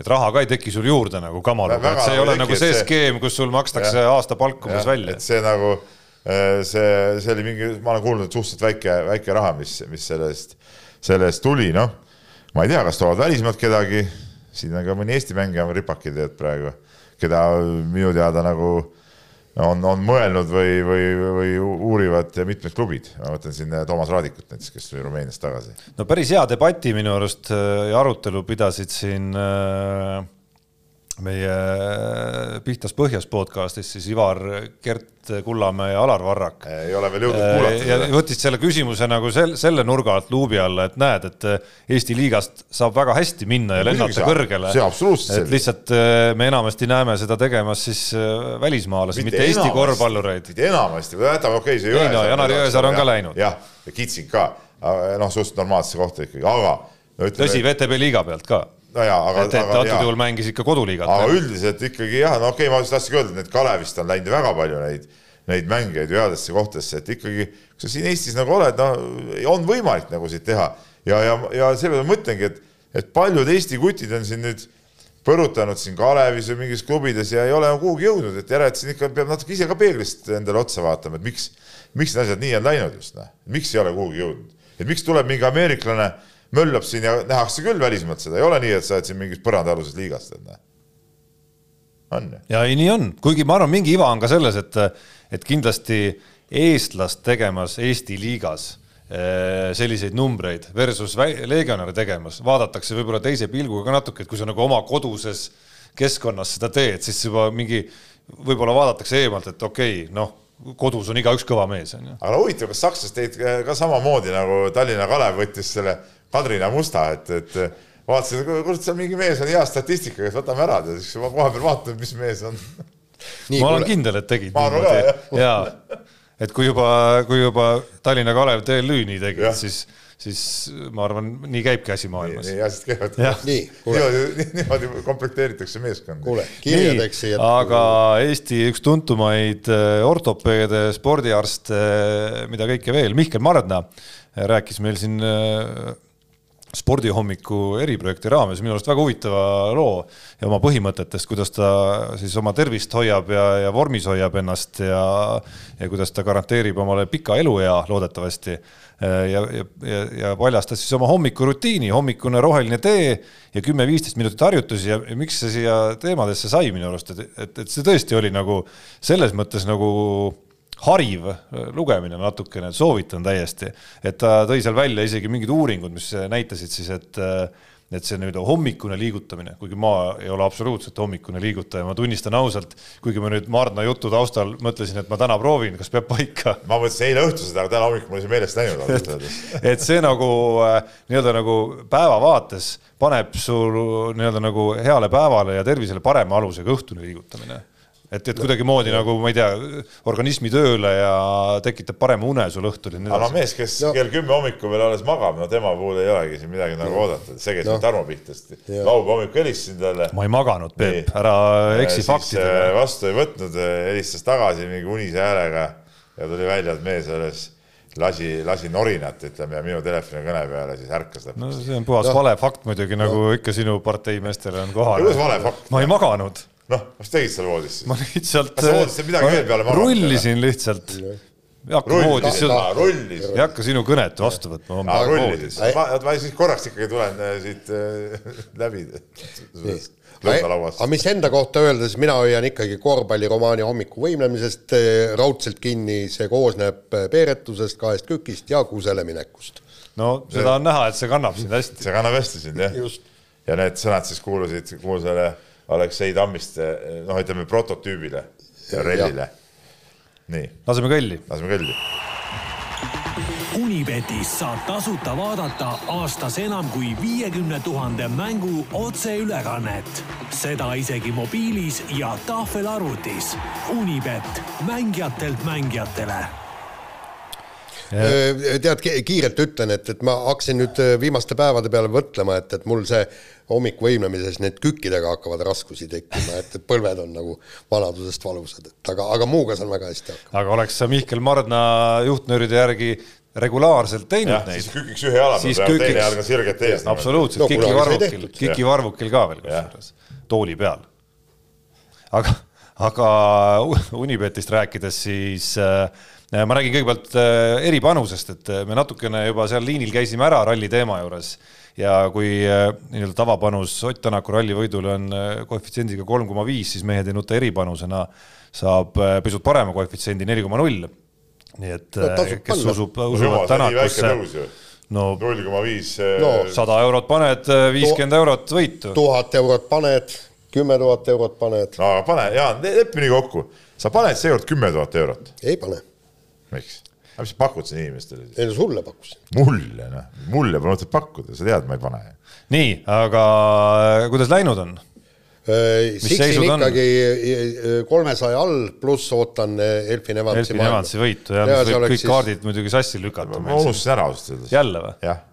et raha ka ei teki sul juurde nagu kamaluga, et see ei ole nagu see skeem, kus sul makstakse aasta palk umbes välja. et see nagu äh, see, see oli mingi, ma olen kuulnud, et suhteliselt väike, väike raha, mis, mis sellest, sellest tuli, noh. ma ei tea, kas toovad välismaalt kedagi, siin on ka mõni Eesti mängija ripakil tead praegu, keda minu teada nagu on, on mõelnud või, või, või uurivad mitmed klubid, ma mõtlen siin Toomas Raadikut näiteks, kes tuli Rumeeniast tagasi. no päris hea debati minu arust ja arutelu pidasid siin äh, meie Pihtas põhjas podcastis siis Ivar, Gert Kullamäe ja Alar Varrak. ei ole veel jõudnud kuulata. ja võttis selle küsimuse nagu sel, selle nurga alt luubi alla, et näed, et Eesti liigast saab väga hästi minna ja lennata see, kõrgele. see absoluutselt. et lihtsalt me enamasti näeme seda tegemas siis välismaalasi, mitte, mitte Eesti korvpallureid. mitte enamasti, jätame okei okay,, see Jõesaar. ei no Janar Jõesaar on ka läinud. jah, ja Kitsing ka, noh, suhteliselt normaalsesse kohta ikkagi, aga no, ütleme, tõsi, VTB liiga pealt ka no jaa, aga. et, et antud juhul mängis ikka koduliigat. aga üldiselt ikkagi jah, no okei okay,, ma just tahtsingi öelda, et need Kalevist on läinud väga palju neid, neid mängijaid headesse kohtadesse, et ikkagi, kui sa siin Eestis nagu oled, no on võimalik nagu siit teha ja, ja, ja sellepärast ma mõtlengi, et, et paljud Eesti kutid on siin nüüd põrutanud siin Kalevis või mingis klubides ja ei ole kuhugi jõudnud, et järelikult siin ikka peab natuke ise ka peeglist endale otsa vaatama, et miks, miks need asjad nii on läinud just, noh, miks ei ole kuhugi jõudnud, et miks tuleb mingi ameeriklane möllab siin ja nähakse küll välismaalt seda, ei ole nii, et sa oled siin mingis põrandaaluses liigas, tead näe. on ju. ja ei, nii on, kuigi ma arvan, mingi iva on ka selles, et, et kindlasti eestlast tegemas Eesti liigas eh, selliseid numbreid versus legionäre tegemas, vaadatakse võib-olla teise pilguga ka natuke, et kui sa nagu oma koduses keskkonnas seda teed, siis juba mingi, võib-olla vaadatakse eemalt, et okei okay,, noh, kodus on igaüks kõva mees, on ju. aga no huvitav, kas sakslased tegid ka samamoodi nagu Tallinna Kalev võttis selle Kadrina Musta, et, et vaatasin, kurat, seal mingi mees on hea statistikaga, et võtame ära, siis ma koha peal vaatan, mis mees on. ma olen kindel, et tegid niimoodi ja et kui juba, kui juba Tallinna Kalev TLÜ nii tegi, siis, siis ma arvan, nii käibki asi maailmas. nii, nii asjad käivad. nii, niimoodi, niimoodi komplekteeritakse meeskond. kuule, kirjadeks siia. aga Eesti üks tuntumaid äh, ortopeede, spordiarste, mida kõike veel, Mihkel Mardna rääkis meil siin spordihommiku eriprojekti raames minu arust väga huvitava loo ja oma põhimõtetest, kuidas ta siis oma tervist hoiab ja, ja vormis hoiab ennast ja, ja kuidas ta garanteerib omale pika eluea loodetavasti. ja, ja, ja, ja paljastas siis oma hommikurutiini, hommikune roheline tee ja kümme-viisteist minutit harjutusi ja, ja miks see siia teemadesse sai minu arust, et, et, et see tõesti oli nagu selles mõttes nagu hariv lugemine natukene, soovitan täiesti, et ta tõi seal välja isegi mingid uuringud, mis näitasid siis, et et see nii-öelda hommikune liigutamine, kuigi ma ei ole absoluutselt hommikune liigutaja, ma tunnistan ausalt, kuigi ma nüüd Mardna jutu taustal mõtlesin, et ma täna proovin, kas peab paika. ma mõtlesin eile õhtused, aga täna hommikul mul oli see meelest läinud ausalt öeldes. et see nagu nii-öelda nagu päevavaates paneb sul nii-öelda nagu heale päevale ja tervisele parema alusega õhtune liigutamine et, et kuidagimoodi nagu ma ei tea, organismi tööle ja tekitab parema une sul õhtul ja nii edasi. aga no mees, kes no. kell kümme hommikul veel alles magab, no tema puhul ei olegi siin midagi nagu oodata, see käis no. Tarmo Pihtast. laupäeva hommikul helistasin talle. ma ei maganud, Peep, ära eksi faktidega. Äh, vastu ei võtnud, äh, helistas tagasi mingi unise häälega ja tuli välja, et mees alles lasi, lasi norinat, ütleme, ja minu telefonikõne peale siis ärkas lõpuks. no see on puhas no. vale fakt muidugi, nagu no. ikka sinu partei meestele on kohane. kuidas vale fakt? ma ei maganud noh, mis tegid seal voodis siis? ma lihtsalt. kas sa voodis midagi veel peale magama? rullisin lihtsalt. ei hakka voodis, ei hakka sinu kõnet vastu võtma. aa, rullisid, ma, ma siis korraks ikkagi tulen äh, siit äh, läbi. aga mis enda kohta öelda, siis mina hoian ikkagi korvpalliromaani hommikuvõimlemisest äh, raudselt kinni, see koosneb peeretusest, kahest kükist ja kusele minekust. no seda on näha, et see kannab sind hästi. see kannab hästi sind jah. ja need sõnad siis kuulusid kuulsale Aleksei Tammiste, noh, ütleme prototüübile rallile. nii. laseme kõlli. laseme kõlli. Unibetis saab tasuta vaadata aastas enam kui viiekümne tuhande mängu otseülekannet. seda isegi mobiilis ja tahvelarvutis. Unibet, mängijatelt mängijatele tead, kiirelt ütlen, et, et ma hakkasin nüüd viimaste päevade peale mõtlema, et, et mul see hommikuvõimlemises need kükkidega hakkavad raskusi tekkima, et, põlved on nagu vanadusest valusad, et aga, aga muuga saan väga hästi hakkama. aga oleks sa Mihkel Mardna juhtnööride järgi regulaarselt teinud jah, neid siis, kükiks ühe jala Siis peal, teine jalg on sirgelt ees. absoluutselt No Kiki Varvukil, Kiki Varvukil ka veel kusjuures, tooli peal. aga, aga Unibetist rääkides, siis äh, ma räägin kõigepealt äh, eripanusest, et äh, me natukene juba seal liinil käisime ära ralli teema juures ja kui äh, nii-öelda tavapanus Ott Tänaku rallivõidule on äh, koefitsiendiga kolm koma viis, siis mehed ei nuta eripanusena saab äh, pisut parema koefitsiendi neli koma null. nii et No äh, kes usub, usuvad on Tänakusse no null koma viis. No, sada eurot paned, viiskümmend eurot võitu. tuhat eurot paned, kümme tuhat eurot paned, no aga pane, Jaan, lepi nii kokku, sa paned seekord kümme tuhat eurot, ei pane. miks? aga mis sa pakud siin inimestele siis? ei no sulle pakkusin. mulle noh, mulle pole mõtet pakkuda, sa tead, ma ei pane. nii, aga kuidas läinud on? Siksin seisud on? ikkagi äh, kolmesaja all, pluss ootan äh, Elfin Evansi Elfin Evansi võitu ja, Ja oleks kõik siis- kaardid muidugi sassi lükata. ma unustasin ära ausalt öeldes. jälle või? jah,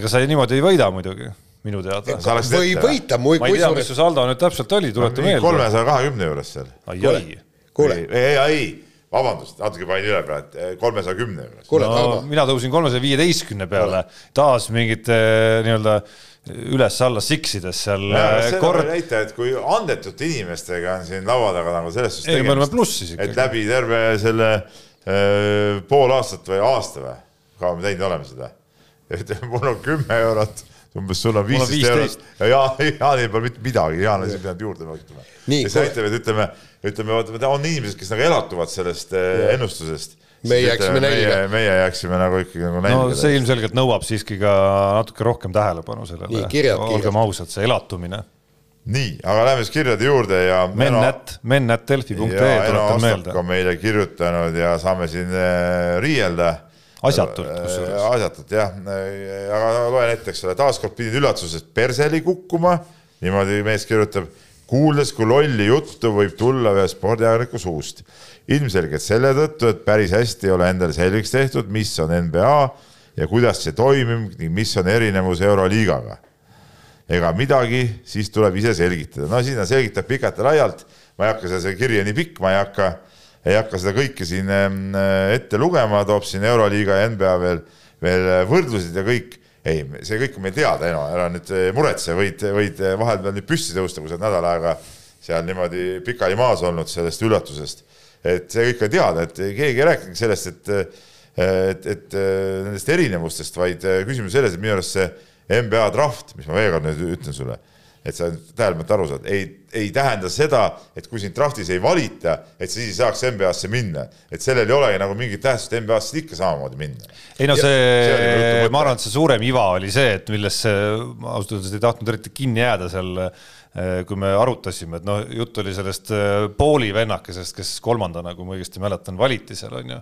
ega sa niimoodi ei võida muidugi, minu teada. või võita, ma ei tea, mis su saldo nüüd täpselt oli, tuleta meelde. kolmesaja kahekümne juures seal. kuule, ei, ei, ei, vabandust, natuke panin üle praegu, kolmesaja kümne juures. kuule no mina tõusin kolmesaja viieteistkümne peale, taas mingite nii-öelda üles-alla siksides seal see kord kord..., näita, et kui andetute inimestega on siin laua taga nagu selles suhtes ei, me oleme plussis et ikkagi. läbi terve selle äh, pool aastat või aasta või, kaua me teinud oleme seda, et mul on kümme eurot, umbes sul on viisteist eurot 15. ja Jaan, Jaanil pole mitte midagi, Jaan on siin pidanud juurde maksma. Ja see näitab, et ütleme, ütleme, vaata, on inimesed, kes nagu elatuvad sellest äh, ennustusest. Meie jääksime nälga. meie jääksime nagu ikkagi nagu no nälga see. ilmselgelt nõuab siiski ka natuke rohkem tähelepanu sellele olgem ausad, see elatumine. nii, aga lähme siis kirjade juurde ja. mennät, mennät.delfi.ee ja Eno tuletan meelde meile kirjutanud ja saame siin äh, riielda. Asjatult, kusjuures. asjatult jah, aga loen ette, eks ole, taaskord pidid üllatusest perseli kukkuma, niimoodi mees kirjutab, kuuldes, kui lolli juttu võib tulla ühe spordiajakirjaniku suust. ilmselgelt selle tõttu, et päris hästi ei ole endale selgeks tehtud, mis on NBA ja kuidas see toimib ning mis on erinevus Euroliigaga ega midagi, siis tuleb ise selgitada. no siin ta selgitab pikalt ja laialt, ma ei hakka seda, see kiri on nii pikk, ma ei hakka, ei hakka seda kõike siin ähm, ette lugema, toob siin Euroliiga ja NBA veel, veel võrdlused ja kõik. ei, see kõik on meil teada, Eno, ära nüüd äh, muretse, võid, võid vahepeal nüüd püsti tõusta, kui sa oled nädal aega seal niimoodi pikali maas olnud sellest üllatusest. et see kõik on teada, et keegi ei rääkinud sellest, et et, et nendest erinevustest, vaid küsimus selles, et minu arust see NBA draft, mis ma veel kord nüüd ütlen sulle, et sa tähelepanelikult aru saad, ei, ei tähenda seda, et kui sind draftis ei valita, et sa siis ei saaks NBA-sse minna, et sellel ei olegi nagu mingit tähtsust, NBA-sse ikka samamoodi minna. ei no Ja see oli see mõte. ma arvan, et see suurem iva oli see, et millesse ma ausalt öeldes ei tahtnud eriti kinni jääda seal, kui me arutasime, et noh, jutt oli sellest äh, Pooli vennakesest, kes kolmandana, kui ma õigesti mäletan, valiti seal on ju.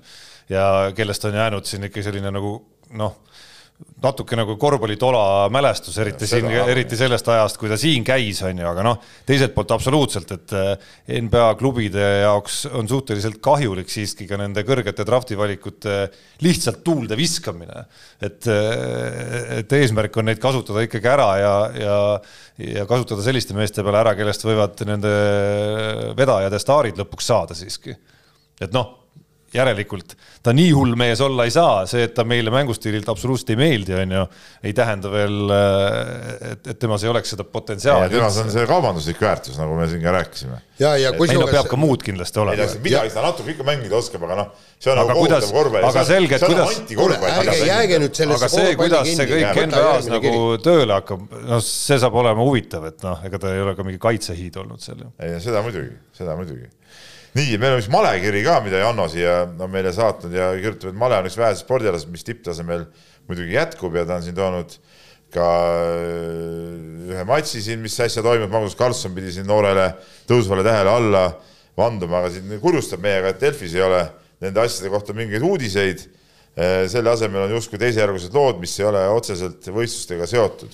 ja kellest on jäänud siin ikka selline nagu noh, natuke nagu korvpallitola mälestus, eriti seda siin, eriti sellest ajast, kui ta siin käis, on ju, aga noh, teiselt poolt absoluutselt, et eh, NBA klubide jaoks on suhteliselt kahjulik siiski ka nende kõrgete draftivalikute lihtsalt tuulde viskamine. et, et eesmärk on neid kasutada ikkagi ära ja, ja, ja kasutada selliste meeste peale ära, kellest võivad nende vedajad ja staarid lõpuks saada siiski. et noh järelikult ta nii hull mees olla ei saa, see, et ta meile mängustiililt absoluutselt ei meeldi, on ju, ei tähenda veel, et, et temas ei oleks seda potentsiaali. temas on see kaubanduslik väärtus, nagu me siin ka rääkisime. ja, ja kusjuures peab ka muud kindlasti olema midagi ta natuke ikka mängida oskab, aga noh, see on Aga nagu kuidas- kohutav korvpall. aga selge, et kuidas- ärge jääge nüüd sellesse aga see, kuidas see kõik NBA-s nagu tööle hakkab, noh, see saab olema huvitav, et noh, ega ta ei ole ka mingi kaitsehiid olnud seal ju. ei, seda muidugi, seda muidugi. nii, meil on üks malekiri ka, mida Janno siia on meile saatnud ja kirjutab, et male on üks väheseid spordialasid, mis tipptasemel muidugi jätkub ja ta on siin toonud ka äh, ühe matši siin, mis äsja toimub, Magnus Carlson pidi siin noorele tõusvale tähele alla vanduma, aga siin kurjustab meiega, et Delfis ei ole nende asjade kohta mingeid uudiseid. selle asemel on justkui teisejärgulised lood, mis ei ole otseselt võistlustega seotud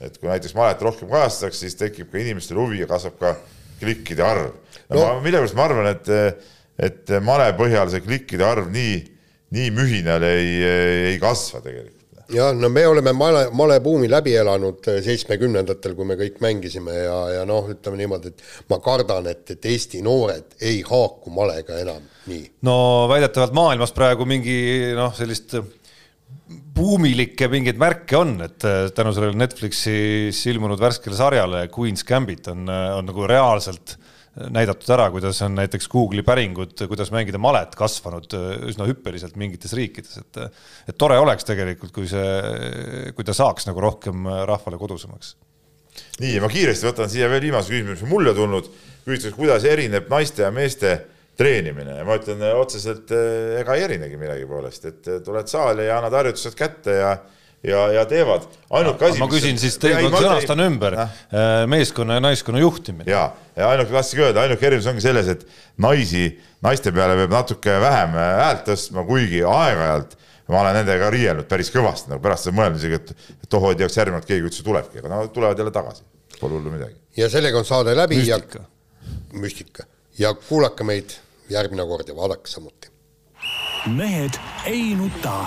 et kui näiteks malet rohkem kajastatakse, siis tekib ka inimestel huvi ja kasvab ka klikkide arv. No, No- ma millegipärast ma arvan, et, et male põhjal see klikkide arv nii, nii mühinal ei, ei kasva tegelikult. jah, no me oleme male, malebuumi läbi elanud seitsmekümnendatel, kui me kõik mängisime ja, ja noh, ütleme niimoodi, et ma kardan, et, et Eesti noored ei haaku malega enam nii. no väidetavalt maailmas praegu mingi noh, sellist buumilikke mingeid märke on, et tänu sellele Netflixis ilmunud värskele sarjale Queen's Gambit on, on nagu reaalselt äh, näidatud ära, kuidas on näiteks Google'i päringud, kuidas mängida malet kasvanud äh, üsna hüppeliselt mingites riikides, et et tore oleks tegelikult, kui see, kui ta saaks nagu rohkem rahvale kodusemaks. nii, ja ma kiiresti võtan siia veel viimase küsimuse, mis mulle tulnud, küsitakse, kuidas erineb naiste ja meeste treenimine ja ma ütlen otseselt äh, ega ei erinegi millegi poolest, et tuled saali ja annad harjutused kätte ja ja, ja teevad. ainuke asi. ma küsin mis... siis, sõnastan ümber, äh, meeskonna ja naiskonna juhtimine. ja, ja ainuke, tahtsingi öelda, ainuke erinevus ongi selles, et naisi, naiste peale peab natuke vähem äh, häält tõstma, kuigi aeg-ajalt ma olen nendega riielnud päris kõvasti, nagu pärast seda mõelnud isegi, et, et tohoo ei teaks järgmine kord keegi üldse tulebki, aga nad tulevad jälle tagasi, pole hullu midagi. ja sellega on saade läbi müstika. ja müstika ja kuulake meid järgmine kord ja vaadake samuti. mehed ei nuta